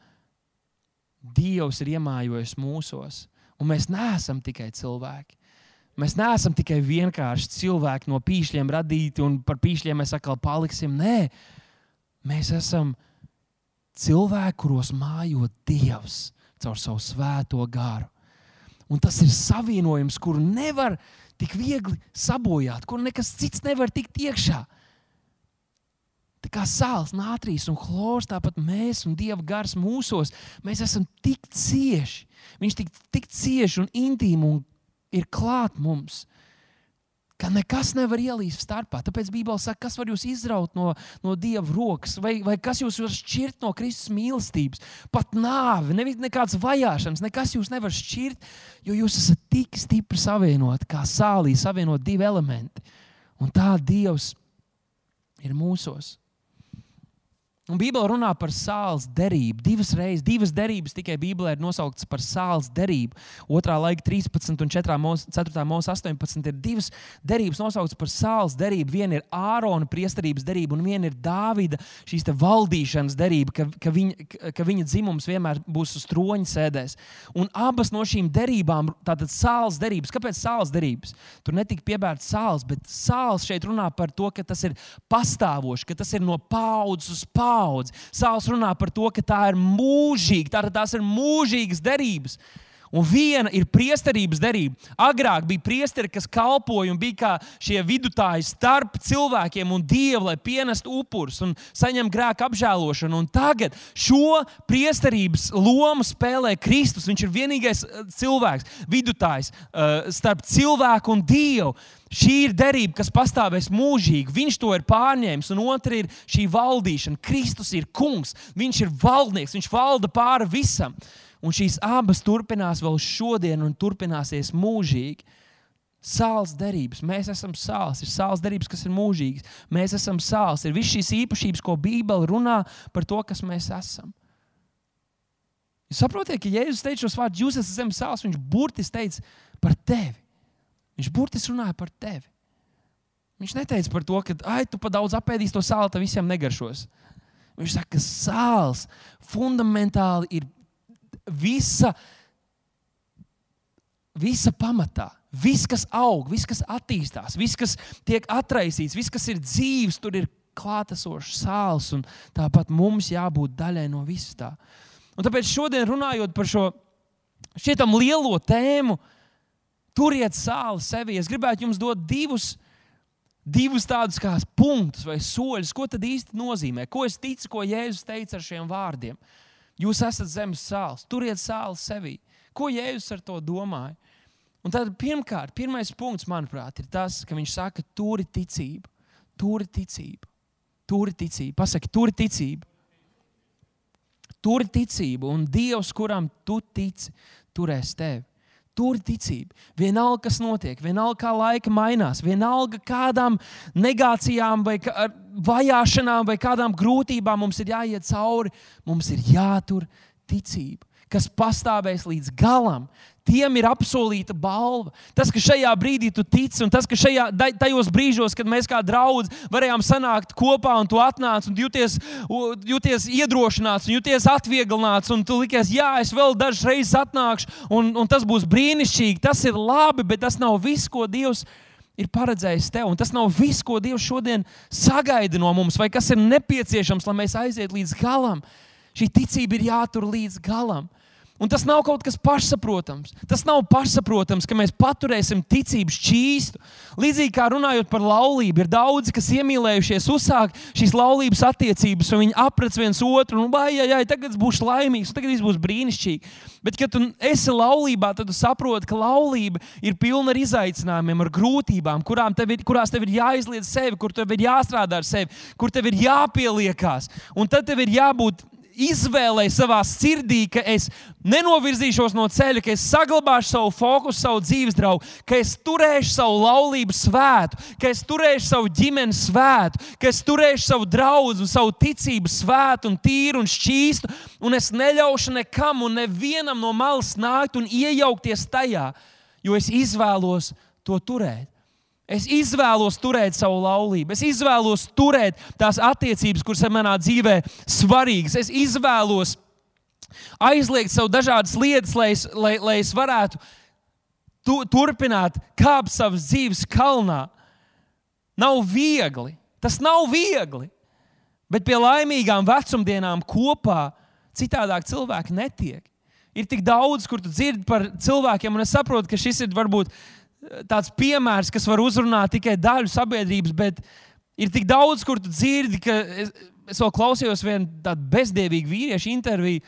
Dievs ir iemājojis mūsos. Un mēs neesam tikai cilvēki. Mēs neesam tikai vienkārši cilvēki no pīšļiem radīti, un par pīšļiem mēs atkal paliksim. Nē, mēs esam cilvēki, kuros mājo Dievs caur savu svēto garu. Un tas ir savienojums, kuru nevar tik viegli sabojāt, kur nekas cits nevar tikt iekšā. Tā kā sāls, nātrīs un chlors, tāpat mēs un Dieva gars mūsos, mēs esam tik cieši. Viņš tik, tik cieši un intīmi un ir klāt mums. Ka nekas nevar ielīst starpā. Tāpēc Bībelē saka, kas var jūs izraut no, no Dieva rokas, vai, vai kas jūs var šķirt no Kristus mīlestības. Pat nāve, nevis nekādas vajāšanas, nekas jūs nevar šķirt, jo jūs esat tik stipri savienoti, kā sālī savienot divi elementi. Un tā Dievs ir mūsos. Un Bībelē runā par sāls derību. Divas reizes, divas derības tikai Bībelē ir nosauktas par sāls derību. Otrā laika 13 un 4. mūsu 18 ir divas derības nosauktas par sāls derību. Viena ir Ārona priesterības derība, un viena ir Dāvida šīs valdīšanas derība, ka, ka, viņa, ka viņa dzimums vienmēr būs uz troņa sēdēs. Un abas no šīm derībām, tātad sāls derības, kāpēc sāls derības? Tur netika piebērts sāls, bet sāls šeit runā par to, ka tas ir pastāvošs, ka tas ir no paudzes uz paudzi paudzi. Sāls runā par to, ka tā ir mūžīga, tā, tās ir mūžīgas derības. Un viena ir priesterības derība. Agrāk bija priesteri, kas kalpoja un bija kā šie vidutāji starp cilvēkiem un dievu, lai pienestu upurus un saņemtu grēku apžēlošanu. Un tagad šo priesterības lomu spēlē Kristus. Viņš ir vienīgais eh, cilvēks, vidutājs uh, starp cilvēku un dievu. Šī ir derība, kas pastāvēs mūžīgi. Viņš to ir pārņēmis, un otra ir šī valdīšana. Kristus ir kungs, viņš ir valdnieks, viņš valda pāri visam. Un šīs abas turpinās vēl šodien, un turpināsies mūžīgi. Sāls derības, mēs esam sāls, ir sāls derības, kas ir mūžīgas. Mēs esam sāls, ir visas šīs īpašības, ko Bībele runā par to, kas mēs esam. Jūs saprotat, ka Jēzus teica šos vārdus, jūs esat zemes sāls, viņš burtiski teica par tevi. Viņš burtiski runāja par tevi. Viņš neteica par to, ka, ah, tu pa daudz apēdīsi to sāli, tad visiem negaršos. Viņš saka, ka sāls fundamentāli ir visa, visa pamatā. Viss, kas aug, viss, kas attīstās, viss, kas tiek atraisīts, viss, kas ir dzīves, tur ir klātesošs sāls. Tāpat mums jābūt daļai no vis tā. Un tāpēc šodien runājot par šo šķietam lielo tēmu, uh, Turiet sāli sevi. Es gribētu jums dot divus, divus tādus kā punktus vai soļus, ko tad īsti nozīmē. Ko es ticu, ko Jēzus teica ar šiem vārdiem. Jūs esat zemes sāls, turiet sāli sevi. Ko Jēzus ar to domāja? Un tad pirmkārt, pirmais punkts, manuprāt, ir tas, ka viņš saka, turi ticību, turi ticību, turi ticību. Pasaki, turi ticību. Turi ticību, un Dievs, kuram tu tici, turēs tevi. Tur ticība. Vienalga, kas notiek, vienalga, kā laika mainās, vienalga, kādām negācijām, vai kā, vajāšanām, vai kādām grūtībām mums ir jāiet cauri, mums ir jātur ticība kas pastāvēs līdz galam. Tiem ir apsolīta balva. Tas, ka šajā brīdī tu tici, un tas, ka šajā, tajos brīžos, kad mēs kā draugi varējām sanākt kopā, un tu atnāc un jūties, jūties iedrošināts, un jūties atvieglināts, un tu likies, jā, es vēl dažas reizes atnākšu, un, un tas būs brīnišķīgi. Tas ir labi, bet tas nav viss, ko Dievs ir paredzējis tev. Un tas nav viss, ko Dievs šodien sagaida no mums, vai kas ir nepieciešams, lai mēs aizietu līdz galam. Šī ticība ir jātur līdz galam. Un tas nav kaut kas pašsaprotams. Tas nav pašsaprotams, ka mēs paturēsim ticību šķīstu. Līdzīgi kā runājot par laulību, ir daudzi, kas iemīlējušies, uzsāk šīs laulības attiecības, un viņi aprec viens otru, un vai, vai, vai tagad būs laimīgs, tagad viss būs brīnišķīgi. Bet, kad tu esi laulībā, tad tu saproti, ka laulība ir pilna ar izaicinājumiem, ar grūtībām, tev ir, kurās tev ir jāizliet sevi, kur tev ir jāstrādā ar sevi, kur tev ir jāpieliekās. Un tad tev ir jābūt izvēlēju savā sirdī, ka es nenovirzīšos no ceļa, ka es saglabāšu savu fokusu, savu dzīves draugu, ka es turēšu savu laulību svētu, ka es turēšu savu ģimeni svētu, ka es turēšu savu draugu, savu ticību svētu un tīru un šķīstu, un es neļaušu nekam un nevienam no malas nākt un iejaukties tajā, jo es izvēlos to turēt. Es izvēlos turēt savu laulību, es izvēlos turēt tās attiecības, kuras ir manā dzīvē svarīgas. Es izvēlos aizliegt sev dažādas lietas, lai es, lai, lai es varētu tu, turpināt kāpt savas dzīves kalnā. Nav viegli, tas nav viegli. Bet pie laimīgām vecumdienām kopā citādāk cilvēki netiek. Ir tik daudz, kur tu dzirdi par cilvēkiem, un es saprotu, ka šis ir varbūt tāds piemērs, kas var uzrunāt tikai daļu sabiedrības, bet ir tik daudz, kur tu dzirdi, ka es, es vēl klausījos vienu tādu bezdievīgu vīriešu interviju.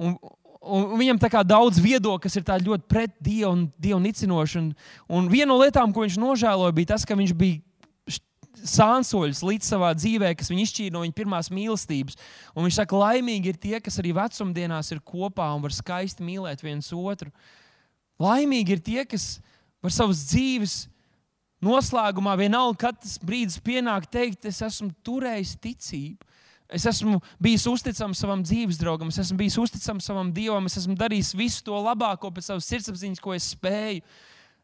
Un, un viņam tā kā daudz viedokļu, kas ir ļoti pret Dievu un Dievu nicinoši. Un, un viena no lietām, ko viņš nožēloja, bija tas, ka viņš bija sānsoļus līdz savā dzīvē, kas viņu izšķīra no viņa pirmās mīlestības. Un viņš saka, laimīgi ir tie, kas arī vecumdienās ir kopā un var skaisti mīlēt viens otru. Laimīgi ir tie, kas var savas dzīves noslēgumā, vienalga, kad tas brīdis pienāk, teikt, es esmu turējis ticību. Es esmu bijis uzticams savam dzīves draugam, es esmu bijis uzticams savam dievam, es esmu darījis visu to labāko pēc savas sirdsapziņas, ko es spēju.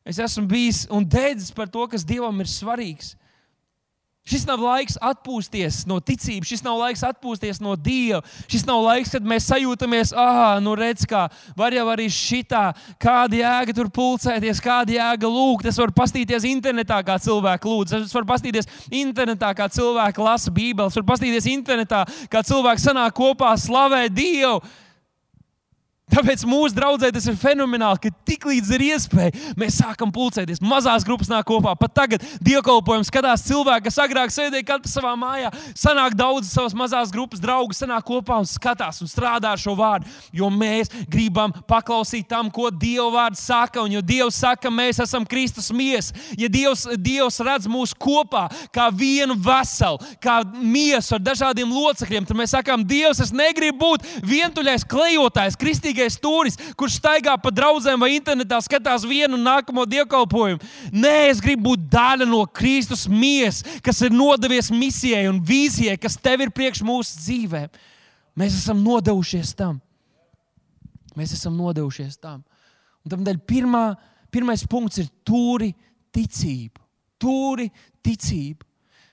Es esmu bijis un dēdzis par to, kas dievam ir svarīgs. Šis nav laiks atpūsties no ticības, šis nav laiks atpūsties no Dieva. Šis nav laiks, kad mēs sajūtamies, ah, nu redz, kā var jau arī šitā, kāda jēga tur pulcēties, kāda jēga lūgt. Es varu pastīties internetā, kā cilvēki lūdz. Es varu pastīties internetā, kā cilvēki lasa Bībeles. Es varu pastīties internetā, kā cilvēki sanāk kopā slavēt Dievu. Tāpēc mūsu draudzē tas ir fenomenāli, ka tiklīdz ir iespēja, mēs sākam pulcēties. Mazās grupas nāk kopā. Pat tagad dievkalpojums skatās cilvēki, kas agrāk sēdēja katrs savā mājā. Sanāk daudz savas mazās grupas draugu, sanāk kopā un skatās un strādā ar šo vārdu. Jo mēs gribam paklausīt tam, ko Dieva vārds saka. Un jo Dievs saka, mēs esam Kristus miesa. Ja Dievs, Dievs redz mūs kopā kā vienu veselu, kā miesu ar dažādiem locekļiem, tad mēs sakām, Dievs, es negribu būt vientuļais klejotājs, kristīgais vienīgais stūris, kurš staigā pa draugiem vai internetā skatās vienu nākamo dievkalpojumu. Nē, es gribu būt daļa no Kristus miesas, kas ir nodevies misijai un vīzijai, kas tev ir priekš mūsu dzīvēm. Mēs esam nodevušies tam. Mēs esam nodevušies tam. Un tādēļ pirmā, pirmais punkts ir tūri ticību. Tūri ticību.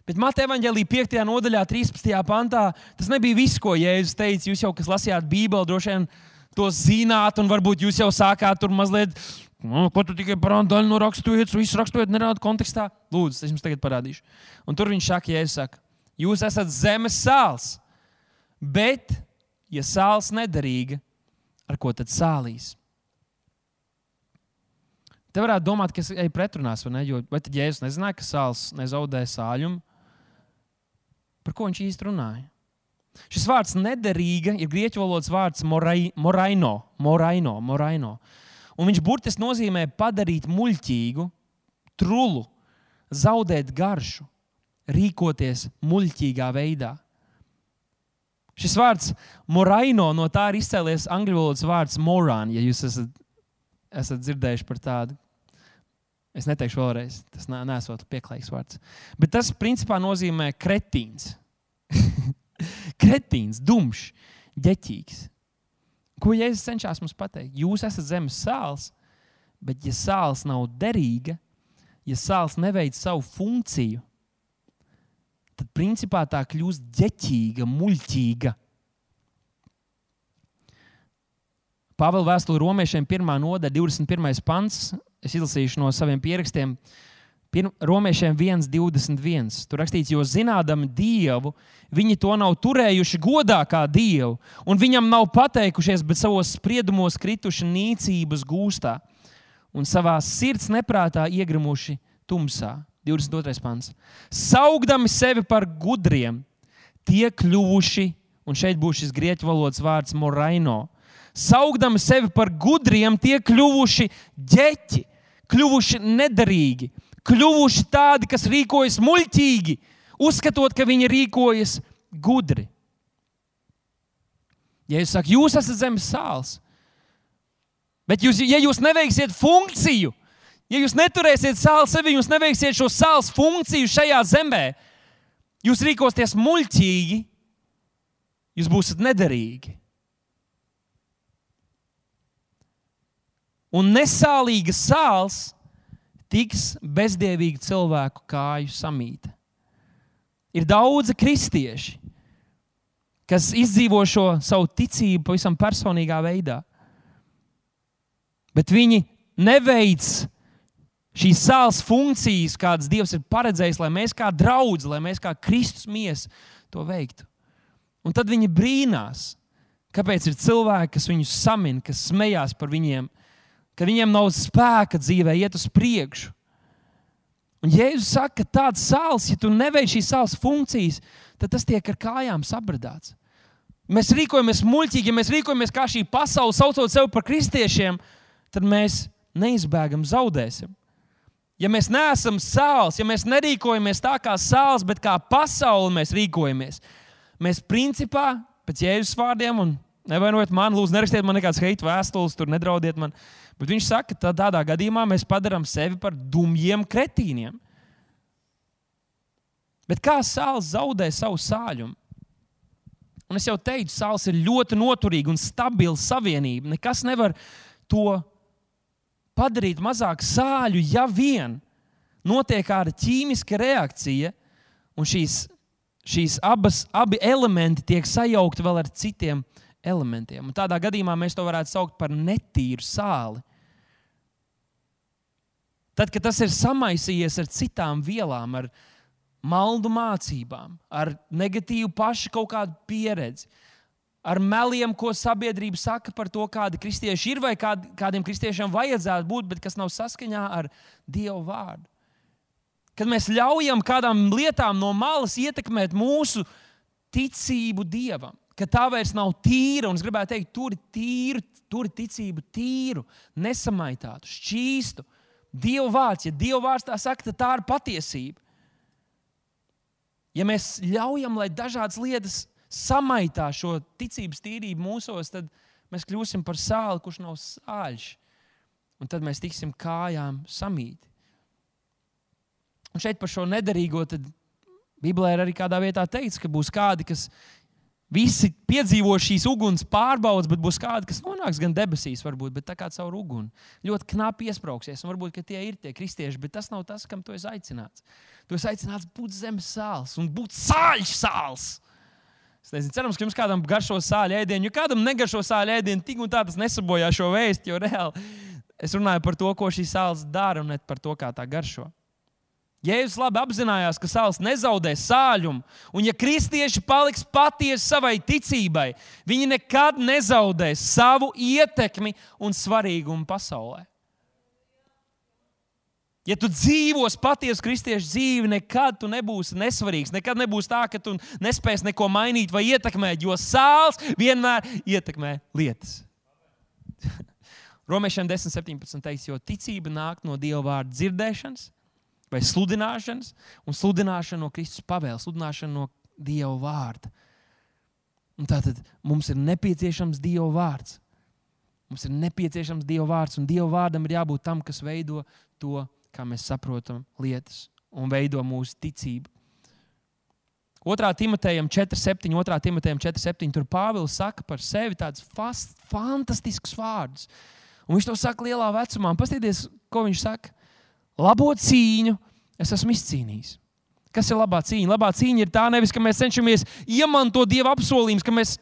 Bet Mateja Vāģelī 5. nodaļā, 13. pantā, tas nebija viss, ko Jēzus teica. Jūs jau, kas lasījāt Bībeli, droši vien to zināt, un varbūt jūs jau sākāt tur mazliet. Nu, ko tu tikai par daļu no raksturietas, visu raksturietu nerādi kontekstā? Lūdzu, es jums tagad parādīšu. Un tur viņš saka, ja es saku, jūs esat zemes sāls, bet, ja sāls nederīga, ar ko tad sālīs? Te varētu domāt, ka es eju pretrunās, vai ne? Jo, vai tad Jēzus nezināja, ka sāls nezaudē sāļumu? Par ko viņš īsti runāja? Šis vārds nederīga ir grieķu valodas vārds morai, moraino, moraino, moraino. Un viņš burtiski nozīmē padarīt muļķīgu, trulu, zaudēt garšu, rīkoties muļķīgā veidā. Šis vārds moraino no tā ir izcēlies angļu valodas vārds moran, ja jūs esat, esat dzirdējuši par tādu. Es neteikšu vēlreiz, tas nesot pieklājīgs vārds. Bet tas principā nozīmē kretīns. kretīns, dumšs, ģeķīgs. Ko Jēzus cenšas mums pateikt? Jūs esat zemes sāls, bet ja sāls nav derīga, ja sāls neveic savu funkciju, tad principā tā kļūst ģeķīga, muļķīga. Pāvila vēstule romiešiem, 1. nodaļa, 21. pants. Es izlasīšu no saviem pierakstiem. Romiešiem 1,21. Tur rakstīts, jo zinādami Dievu, viņi to nav turējuši godā kā Dievu, un viņam nav pateikušies, bet savos spriedumos krituši nīcības gūstā un savā sirds neprātā iegrimuši tumsā. 22. pants. Saugdami sevi par gudriem, tie kļuvuši, un šeit būs šis grieķu valodas vārds moraino. Saugdami sevi par gudriem, tie kļuvuši ģeķi, kļuvuši nederīgi, kļuvuši tādi, kas rīkojas muļķīgi, uzskatot, ka viņi rīkojas gudri. Ja jūs sakat, jūs esat zemes sāls, bet jūs, ja jūs neveiksiet funkciju, Ja jūs neturēsiet sāli sevi, jūs neveiksiet šo sāls funkciju šajā zemē, jūs rīkosieties muļķīgi, jūs būsiet nederīgi. Un nesālīga sāls tiks bezdievīgu cilvēku kāju samīta. Ir daudzi kristieši, kas izdzīvo šo savu ticību pavisam personīgā veidā. Bet viņi neveic šīs sāls funkcijas, kādas Dievs ir paredzējis, lai mēs kā draugi, lai mēs kā Kristus mies to veiktu. Un tad viņi brīnās, kāpēc ir cilvēki, kas viņus samin, kas smējās par viņiem, ka viņiem nav spēka dzīvē iet uz priekšu. Un Jēzus saka, ka tāds sāls, ja tu neveic šīs sāls funkcijas, tad tas tiek ar kājām sabradāts. Mēs rīkojamies muļķīgi, ja mēs rīkojamies kā šī pasaule, saucot sevi par kristiešiem, tad mēs neizbēgami zaudēsim. Ja mēs neesam sāls, ja mēs nerīkojamies tā kā sāls, bet kā pasaule mēs rīkojamies, mēs principā pēc jēzus vārdiem, un nevainojiet mani, lūdzu, nerakstiet man nekādas heita vēstules, tur nedraudiet man. Bet viņš saka, ka tādā gadījumā mēs padarām sevi par dumjiem kretīniem. Bet kā sāls zaudē savu sāļumu? Un es jau teicu, sāls ir ļoti noturīga un stabila savienība. Nekas nevar to padarīt mazāk sāļu, ja vien notiek kāda ķīmiska reakcija, un šīs, šīs abas, abi elementi tiek sajaukti vēl ar citiem elementiem. Un tādā gadījumā mēs to varētu saukt par netīru sāli. Tad, kad tas ir samaisījies ar citām vielām, ar maldu mācībām, ar negatīvu pašu kaut kādu pieredzi, ar meliem, ko sabiedrība saka par to, kādi kristieši ir vai kād, kādiem kristiešiem vajadzētu būt, bet kas nav saskaņā ar Dieva vārdu. Kad mēs ļaujam kādām lietām no malas ietekmēt mūsu ticību Dievam, ka tā vairs nav tīra, un es gribētu teikt, tur ir tīru, tur ir ticība tīru, nesamaitātu, šķīstu. Dieva vārds, ja Dieva vārds tā saka, tad tā ir patiesība. Ja mēs ļaujam, lai dažādas lietas samaitā šo ticības tīrību mūsos, tad mēs kļūsim par sāli, kurš nav sāļš. Un tad mēs tiksim kājām samīti. Un šeit par šo nederīgo Bībelē ir arī kādā vietā teikts, ka būs kādi, kas visi piedzīvo šīs uguns pārbaudas, bet būs kādi, kas nonāks gan debesīs, varbūt, bet tā kā caur uguni. Ļoti knapi iesprāgsies, un varbūt tie ir tie kristieši, bet tas nav tas, kam tu esi aicināts. Tu esi aicināts būt zemes sāls un būt sāļš sāls. Es nezinu, cerams, ka jums kādam garšo sāļu ēdienu, jo kādam negaršo sāļu ēdienu, tik un tā tas nesabojā šo vēstu. Jo reāli es runāju par to, ko šī sāls dara, un ne par to, kā tā garšo. Jēzus labi apzinājās, ka sāls nezaudē sāļumu, un ja kristieši paliks patiesi savai ticībai, viņi nekad nezaudēs savu ietekmi un svarīgumu pasaulē. Ja tu dzīvos patiesu kristiešu dzīvi, nekad tu nebūsi nesvarīgs. Nekad nebūs tā, ka tu nespēsi neko mainīt vai ietekmēt, jo sāls vienmēr ietekmē lietas. Romiešiem 10, 17 teiks, jo ticība nāk no Dieva vārda dzirdēšanas vai sludināšanas, un sludināšana no Kristus pavēles, sludināšana no Dieva vārda. Un tātad mums ir nepieciešams Dieva vārds. Mums ir nepieciešams Dieva vārds, un Dieva vārdam ir jābūt tam, kas veido to kā mēs saprotam lietas un veido mūsu ticību. 2. Timotejam 4,7, 2. Timotejam 4,7. Tur Pāvils saka par sevi tādus fantastiskus vārdus. Un viņš to saka lielā vecumā. Paskatieties, ko viņš saka. Labo cīņu es esmu izcīnījis. Kas ir labā cīņa? Labā cīņa ir tā, nevis, ka mēs cenšamies iemantot Dieva apsolījumus, ka mēs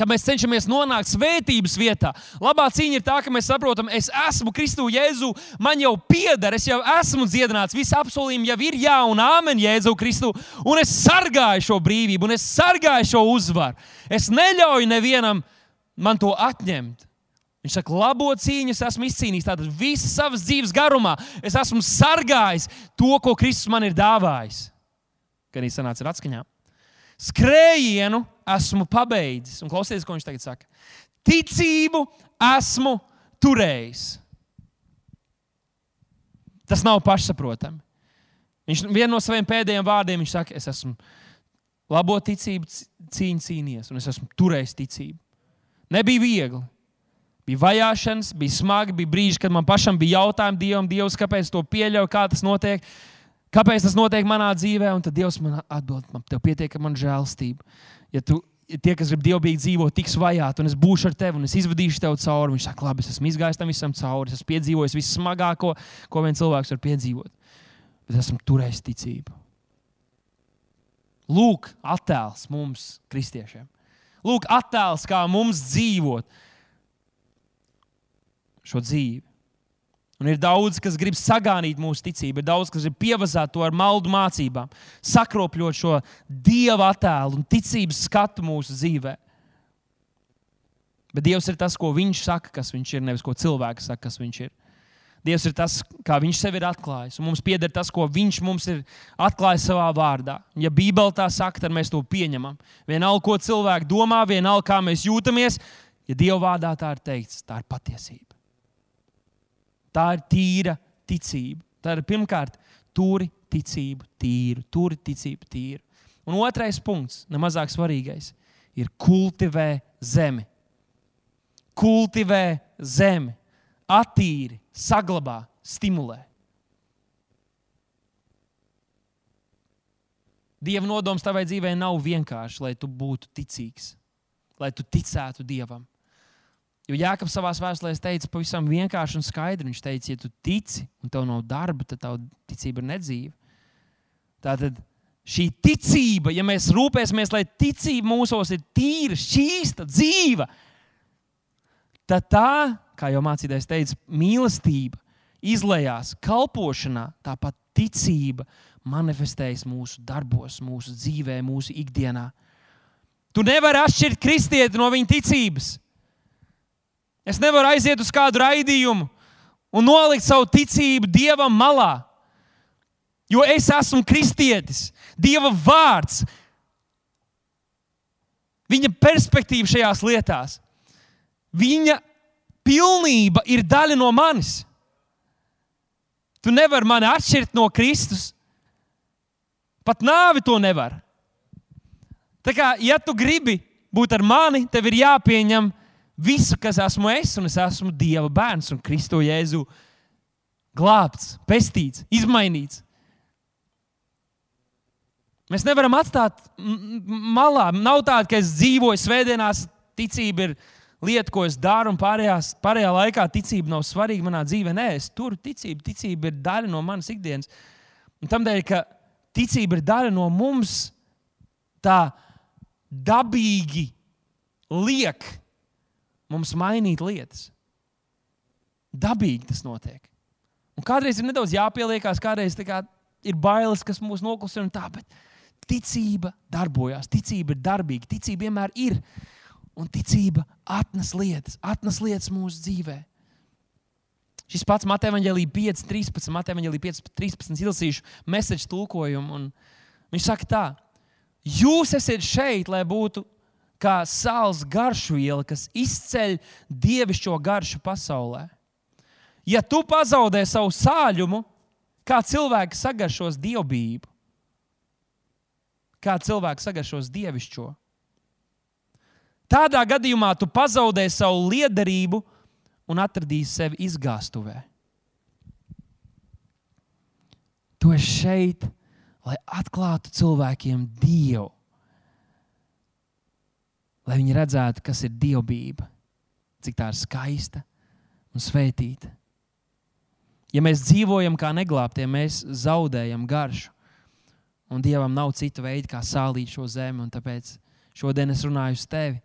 ka mēs cenšamies nonākt svētības vietā. Labā cīņa ir tā, ka mēs saprotam, es esmu Kristu Jēzu, man jau pieder, es jau esmu dziedināts, visi apsolījumi jau ir jā un āmen Jēzu Kristu, un es sargāju šo brīvību, un es sargāju šo uzvaru. Es neļauju nevienam man to atņemt. Viņš saka, labo cīņu es esmu izcīnījis. Tātad visas savas dzīves garumā es esmu sargājis to, ko Kristus man ir dāvājis. Gan īstenībā sanāca ar atskaņām. Skrējienu esmu pabeidzis. Un klausieties, ko viņš tagad saka. Ticību esmu turējis. Tas nav pašsaprotami. Viņš vienā no saviem pēdējiem vārdiem saka, es esmu labo ticību cīņu cīnījies, un es esmu turējis ticību. Nebija viegli. Bija vajāšanas, bija smagi, bija brīži, kad man pašam bija jautājumi Dievam, Dievs, kāpēc to pieļauj, kā tas notiek. Kāpēc tas notiek manā dzīvē? Un tad Dievs man atbild, man tev pietiek man žēlstība. Ja tu, tie, kas grib dievbijīgi dzīvot, tiks vajāti, un es būšu ar tevi, un es izvadīšu tevi cauri. Viņš saka, labi, es esmu izgājis tam visam cauri, es esmu piedzīvojis vissmagāko, ko viens cilvēks var piedzīvot. Bet esmu turējis ticību. Lūk, attēls mums, kristiešiem. Lūk, attēls, kā mums dzīvot šo dzīvi. Un ir daudz, kas grib sagānīt mūsu ticību, ir daudz, kas grib pievazāt to ar maldu mācībām, sakropļot šo dieva attēlu un ticības skatu mūsu dzīvē. Bet Dievs ir tas, ko Viņš saka, kas Viņš ir, nevis ko cilvēks saka, kas Viņš ir. Dievs ir tas, kā Viņš sev ir atklājis. Mums pieder tas, ko Viņš mums ir atklājis savā vārdā. Ja Bībele tā saka, tad mēs to pieņemam. Vienalga, ko cilvēki domā, vienalga, kā mēs jūtamies, ja Dieva vārdā tā ir teikts, tā ir patiesība. Tā ir tīra ticība. Tā ir pirmkārt, turi ticību tīru, turi ticību tīru. Un otrais punkts, nemazāk svarīgais, ir kultivē zemi. Kultivē zemi, attīri, saglabā, stimulē. Dieva nodoms tavai dzīvei nav vienkārši, lai tu būtu ticīgs, lai tu ticētu Dievam. Jo Jānis savā vēstulē teica pavisam vienkārši un skaidri. Viņš teica, ja tu tici un tev nav darba, tad tava ticība ir nedzīva. Tātad šī ticība, ja mēs rūpēsimies, lai ticība mūsos ir tīra, šķīsta, dzīva, tad tā, kā jau mācītājs teica, mīlestība izlējās kalpošanā, tāpat ticība manifestējas mūsu darbos, mūsu dzīvē, mūsu ikdienā. Tu nevari atšķirt kristieti no viņa ticības. Es nevaru aiziet uz kādu raidījumu un nolikt savu ticību Dievam malā. Jo es esmu kristietis, Dieva vārds, viņa perspektīva šajās lietās, viņa pilnība ir daļa no manis. Tu nevari mani atšķirt no Kristus. Pat nāvi to nevar. Tā kā, ja tu gribi būt ar mani, tev ir jāpieņem visu, kas esmu es, un es esmu Dieva bērns un Kristo Jēzu glābts, pestīts, izmainīts. Mēs nevaram atstāt malā. Nav tā, ka es dzīvoju svētdienās, ticība ir lieta, ko es daru, un pārējās, pārējā laikā ticība nav svarīga manā dzīvē. Nē, es turu ticību. Ticība ir daļa no manas ikdienas. Un tādēļ, ka ticība ir daļa no mums, tā dabīgi liek mums mainīt lietas. Dabīgi tas notiek. Un kādreiz ir nedaudz jāpieliekās, kādreiz kā ir bailes, kas mūs noklusina un tā, bet ticība darbojas, ticība ir darbīga, ticība vienmēr ir. Un ticība atnes lietas, atnes lietas mūsu dzīvē. Šis pats Mateja Vangelī 5, 13, Mateja Vangelī 5, 13 izlasīšu mēsēžu tulkojumu. Viņš saka tā, jūs esat šeit, lai būtu kā sāls garšviela, kas izceļ dievišķo garšu pasaulē. Ja tu pazaudē savu sāļumu, kā cilvēks sagaršos dievbijību, kā cilvēks sagaršos dievišķo, tādā gadījumā tu pazaudē savu liederību un atradīs sevi izgāstuvē. Tu esi šeit, lai atklātu cilvēkiem Dievu, lai viņi redzētu, kas ir dievbijība, cik tā ir skaista un svētīta. Ja mēs dzīvojam kā neglābtie, mēs zaudējam garšu. Un Dievam nav cita veida, kā sālīt šo zemi. Tāpēc šodien es runāju uz tevi.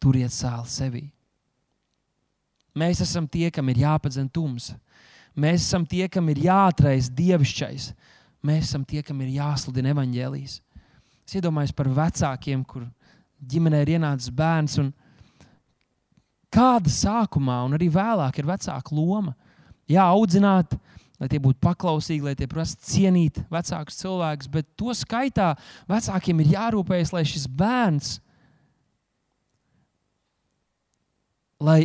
Turiet sāli sevī. Mēs esam tie, kam ir jāpadzina tumsa. Mēs esam tie, kam ir jāatrais dievišķais. Mēs esam tie, kam ir jāsludina evaņģēlijas. Es iedomājos par vecākiem, kur ģimenē ir ienācis bērns. Kāda sākumā un arī vēlāk ir vecāka loma? Jā, audzināt, lai tie būtu paklausīgi, lai tie prasa cienīt vecākus cilvēkus, bet to skaitā vecākiem ir jārūpējas, lai šis bērns, lai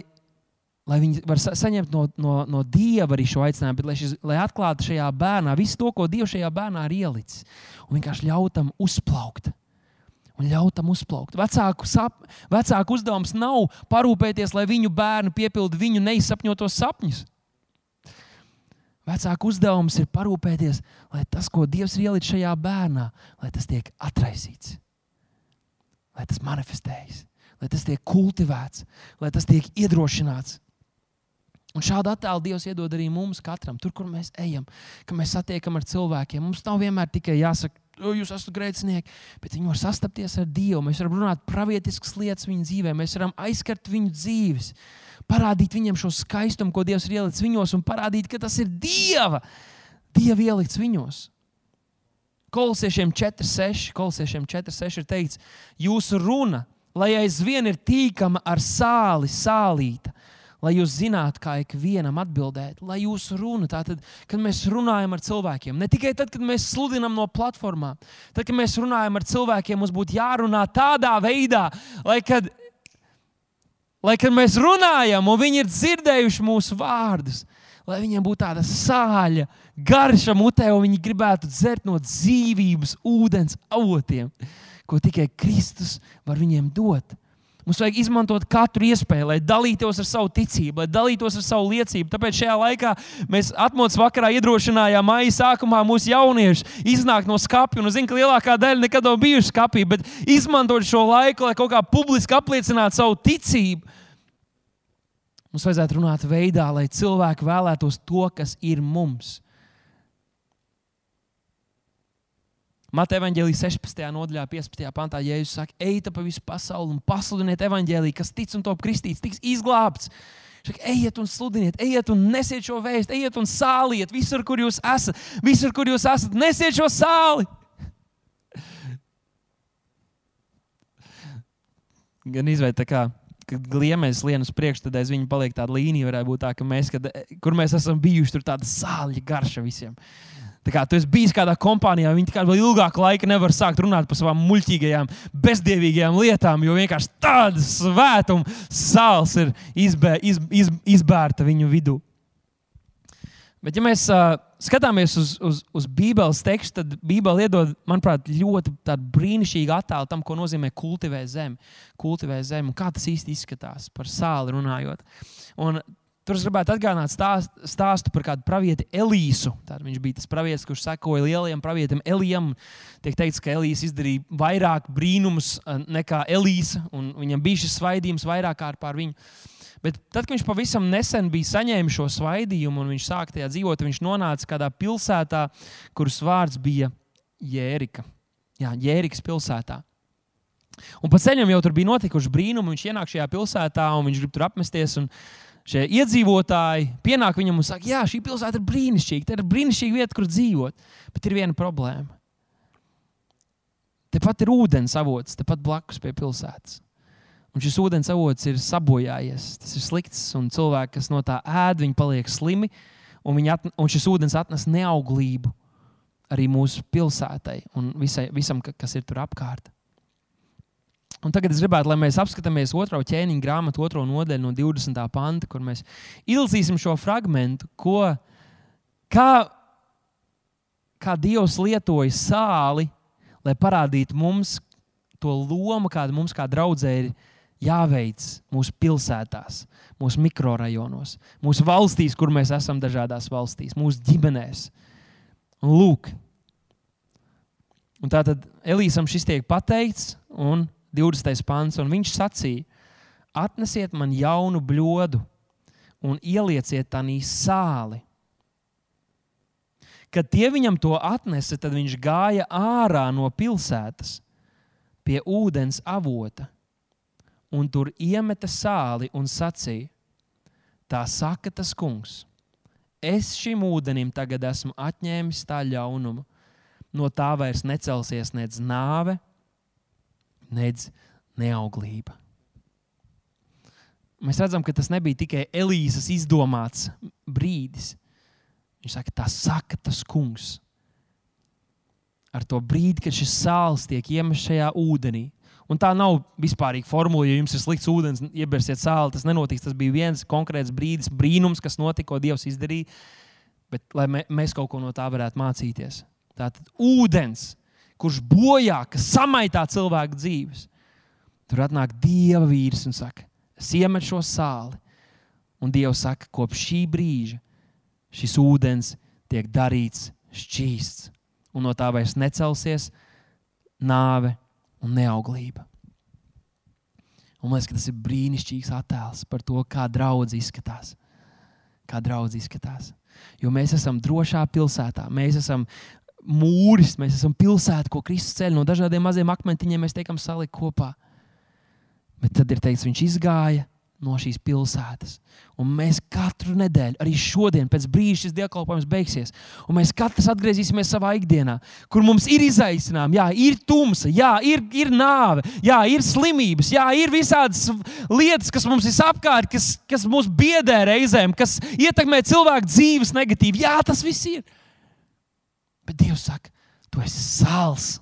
lai viņi var saņemt no, no, no Dieva arī šo aicinājumu, bet lai, šis, lai atklātu šajā bērnā visu to, ko Dievs šajā bērnā ir ielicis, un vienkārši ļautam uzplaukt. Un ļautam uzplaukt. Vecāku, sap, vecāku uzdevums nav parūpēties, lai viņu bērnu piepildītu viņu neizsapņotos sapņus. Vecāku uzdevums ir parūpēties, lai tas, ko Dievs ir ielicis šajā bērnā, lai tas tiek atraisīts, lai tas manifestējas, lai tas tiek kultivēts, lai tas tiek iedrošināts. Un šādu attēlu Dievs iedod arī mums, katram, tur, kur mēs ejam, kad mēs satiekam ar cilvēkiem. Mums nav vienmēr tikai jāsaka, jūs esat grēcinieki, bet viņi var sastapties ar Dievu. Mēs varam runāt pravietiskas lietas viņu dzīvē, mēs varam aizskart viņu dzīves, parādīt viņiem šo skaistumu, ko Dievs ir ielicis viņos, un parādīt, ka tas ir Dieva, Dieva ielikts viņos. Kolosiešiem 4,6 Kolosiešiem 4,6 ir teikts, jūsu runa, lai aizvien ir tīkama ar sāli, sālīta lai jūs zinātu, kā ikvienam atbildēt, lai jūsu runa, tātad, kad mēs runājam ar cilvēkiem, ne tikai tad, kad mēs sludinam no platformām, tad, kad mēs runājam ar cilvēkiem, mums būtu jārunā tādā veidā, lai kad, lai kad mēs runājam, un viņi ir dzirdējuši mūsu vārdus, lai viņiem būtu tāda sāļa, garša mutē, un viņi gribētu dzert no dzīvības ūdens avotiem, ko tikai Kristus var viņiem dot. Mums vajag izmantot katru iespēju, lai dalītos ar savu ticību, lai dalītos ar savu liecību. Tāpēc šajā laikā mēs atmodas vakarā iedrošinājām maija sākumā mūsu jauniešus iznākt no skapja. Es zinu, ka lielākā daļa nekad nav bijuši skapī, bet izmantot šo laiku, lai kaut kā publiski apliecinātu savu ticību. Mums vajadzētu runāt veidā, lai cilvēki vēlētos to, kas ir mums. Mateja evanģēlijas 16. nodaļā, 15. pantā, Jēzus saka, ejiet pa visu pasauli un pasludiniet evanģēliju, kas tic un top kristīts, tiks izglābts. Saka, ejiet un sludiniet, ejiet un nesiet šo vēstu, ejiet un sāliet visur, kur jūs esat. Visur, kur jūs esat, nesiet šo sāli. Gan izveidot tā kā kad gliemēs lienas priekšā, tad aiz viņa paliek tāda līnija. Varētu būt tā, ka mēs, kad, kur mēs esam bijuši, tur tāda sāļa garša visiem. Tā kā tu esi bijis kādā kompānijā, viņi tikai vēl ilgāku laiku nevar sākt runāt par savām muļķīgajām, bezdievīgajām lietām, jo vienkārši tāda svētuma sāls ir izbē, iz, iz, izbērta viņu vidū. Bet, ja mēs uh, skatāmies uz, uz, uz Bībeles tekstu, tad Bībele iedod, manuprāt, ļoti brīnišķīgu attēlu tam, ko nozīmē kultivēt zemi. Kultivēt zemi un kā tas īsti izskatās par sāli runājot. Un Es gribētu atgādināt stāst, stāstu par kādu pravieti Elīsu. Tātad viņš bija tas pravietis, kurš sekoja lielajam pravietim Elijam. Tiek teikts, ka Elīze izdarīja vairāk brīnumus eh, nekā Elīze, un viņam bija šis svaidījums vairāk kārt pār viņu. Bet tad, kad viņš pavisam nesen bija saņēmis šo svaidījumu un viņš sāka tajā dzīvot, viņš nonāca kādā pilsētā, kuras vārds bija Jērika. Jā, Jērikas pilsētā. Un pa ceļam jau tur bija notikuši brīnumi. Viņš ienāk šajā pilsētā un viņš grib tur apmesties. Un, šie iedzīvotāji pienāk viņam un saka, jā, šī pilsēta ir brīnišķīga. Tā ir brīnišķīga vieta, kur dzīvot. Bet ir viena problēma. Tepat ir ūdens avots, tepat blakus pie pilsētas. Un šis ūdens avots ir sabojājies. Tas ir slikts, un cilvēki, kas no tā ēd, viņi paliek slimi. Un, atne, un šis ūdens atnes neauglību arī mūsu pilsētai un visai, visam, kas ir tur apkārt. Un tagad es gribētu, lai mēs apskatāmies otro ķēniņa grāmatu, otro nodaļu no 20. panta, kur mēs izlasīsim šo fragment, ko, kā, kā Dievs lietoja sāli, lai parādītu mums to lomu, kāda mums kā draudzē ir jāveic mūsu pilsētās, mūsu mikrorajonos, mūsu valstīs, kur mēs esam dažādās valstīs, mūsu ģimenēs. Un lūk, un tā tad Elīsam šis tiek pateikts, un 20. pants, un viņš sacīja: Atnesiet man jaunu bļodu un ielieciet tajā sāli. Kad tie viņam to atnesa, tad viņš gāja ārā no pilsētas pie ūdens avota un tur iemeta sāli un sacīja: Tā saka tas kungs. Es šim ūdenim tagad esmu atņēmis tā ļaunumu. No tā vairs necelsies nec nāve, nec neauglība. Mēs redzam, ka tas nebija tikai Elīzes izdomāts brīdis. Viņš saka, tā saka tas kungs. Ar to brīdi, kad šis sāls tiek iemests šajā ūdenī, Un tā nav vispārīga formula, ja jums ir slikts ūdens, iebersiet sāli. Tas nenotiks. Tas bija viens konkrēts brīdis, brīnums, kas notika, ko Dievs izdarīja. Bet lai mēs kaut ko no tā varētu mācīties. Tātad ūdens, kurš bojā, kas samaitā cilvēku dzīves. Tur atnāk Dieva vīrs un saka, es iemetu šo sāli. Un Dievs saka, kopš šī brīža šis ūdens tiek darīts šķīsts. Un no tā vairs necelsies nāve un neauglība. Un man liekas, tas ir brīnišķīgs attēls par to, kā draugs izskatās. Kā draugs izskatās. Jo mēs esam drošā pilsētā, mēs esam mūris, mēs esam pilsēta, ko Kristus ceļ no dažādiem maziem akmentiņiem, mēs tiekam salikt kopā. Bet tad ir teikts, viņš izgāja no šīs pilsētas. Un mēs katru nedēļu, arī šodien, pēc brīža šis dievkalpojums beigsies, un mēs katrs atgriezīsimies savā ikdienā, kur mums ir izaicinājumi, jā, ir tumsa, jā, ir, ir nāve, jā, ir slimības, jā, ir visādas lietas, kas mums ir apkārt, kas, kas mūs biedē reizēm, kas ietekmē cilvēku dzīves negatīvi. Jā, tas viss ir. Dievs saka, tu esi sāls.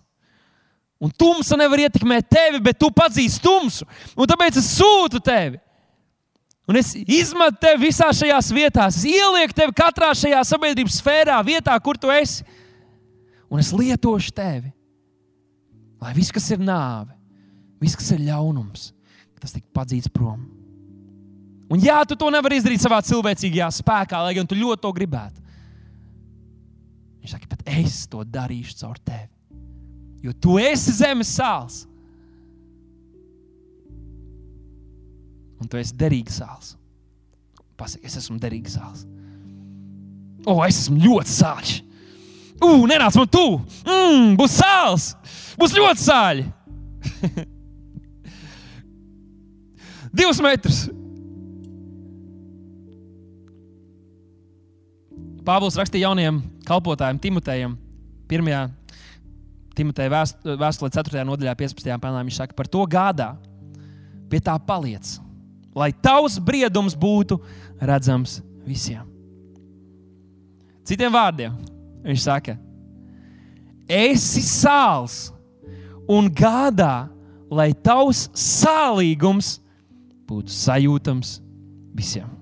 Un tumsa nevar ietekmēt tevi, bet tu pazīsti tumsu. Un tāpēc es sūtu tevi. Un es izmetu tevi visās šajās vietās, es ielieku tevi katrā šajā sabiedrības sfērā, vietā, kur tu esi. Un es lietošu tevi, lai viss, kas ir nāve, viss, kas ir ļaunums, tas tik padzīts prom. Un jā, tu to nevari izdarīt savā cilvēcīgajā spēkā, lai gan tu ļoti to gribētu. Viņš saka, bet es to darīšu caur tevi. Jo tu esi zemes sāls. un tu esi derīgs sāls. Pasaki, es esmu derīgs sāls. O, es esmu ļoti sāļš. Ugh, nenāc man tuvu! Mm, būs sāls! Būs ļoti sāļi! Divus metrus! Pāvils rakstīja jaunajam kalpotājam, Timotejam, 1. Timoteja vēstulē, 4. nodaļā, 15. panelā. Viņš saka, par to gādā, pie tā paliec lai tavs briedums būtu redzams visiem. Citiem vārdiem, viņš saka, esi sāls un gādā, lai tavs sālīgums būtu sajūtams visiem.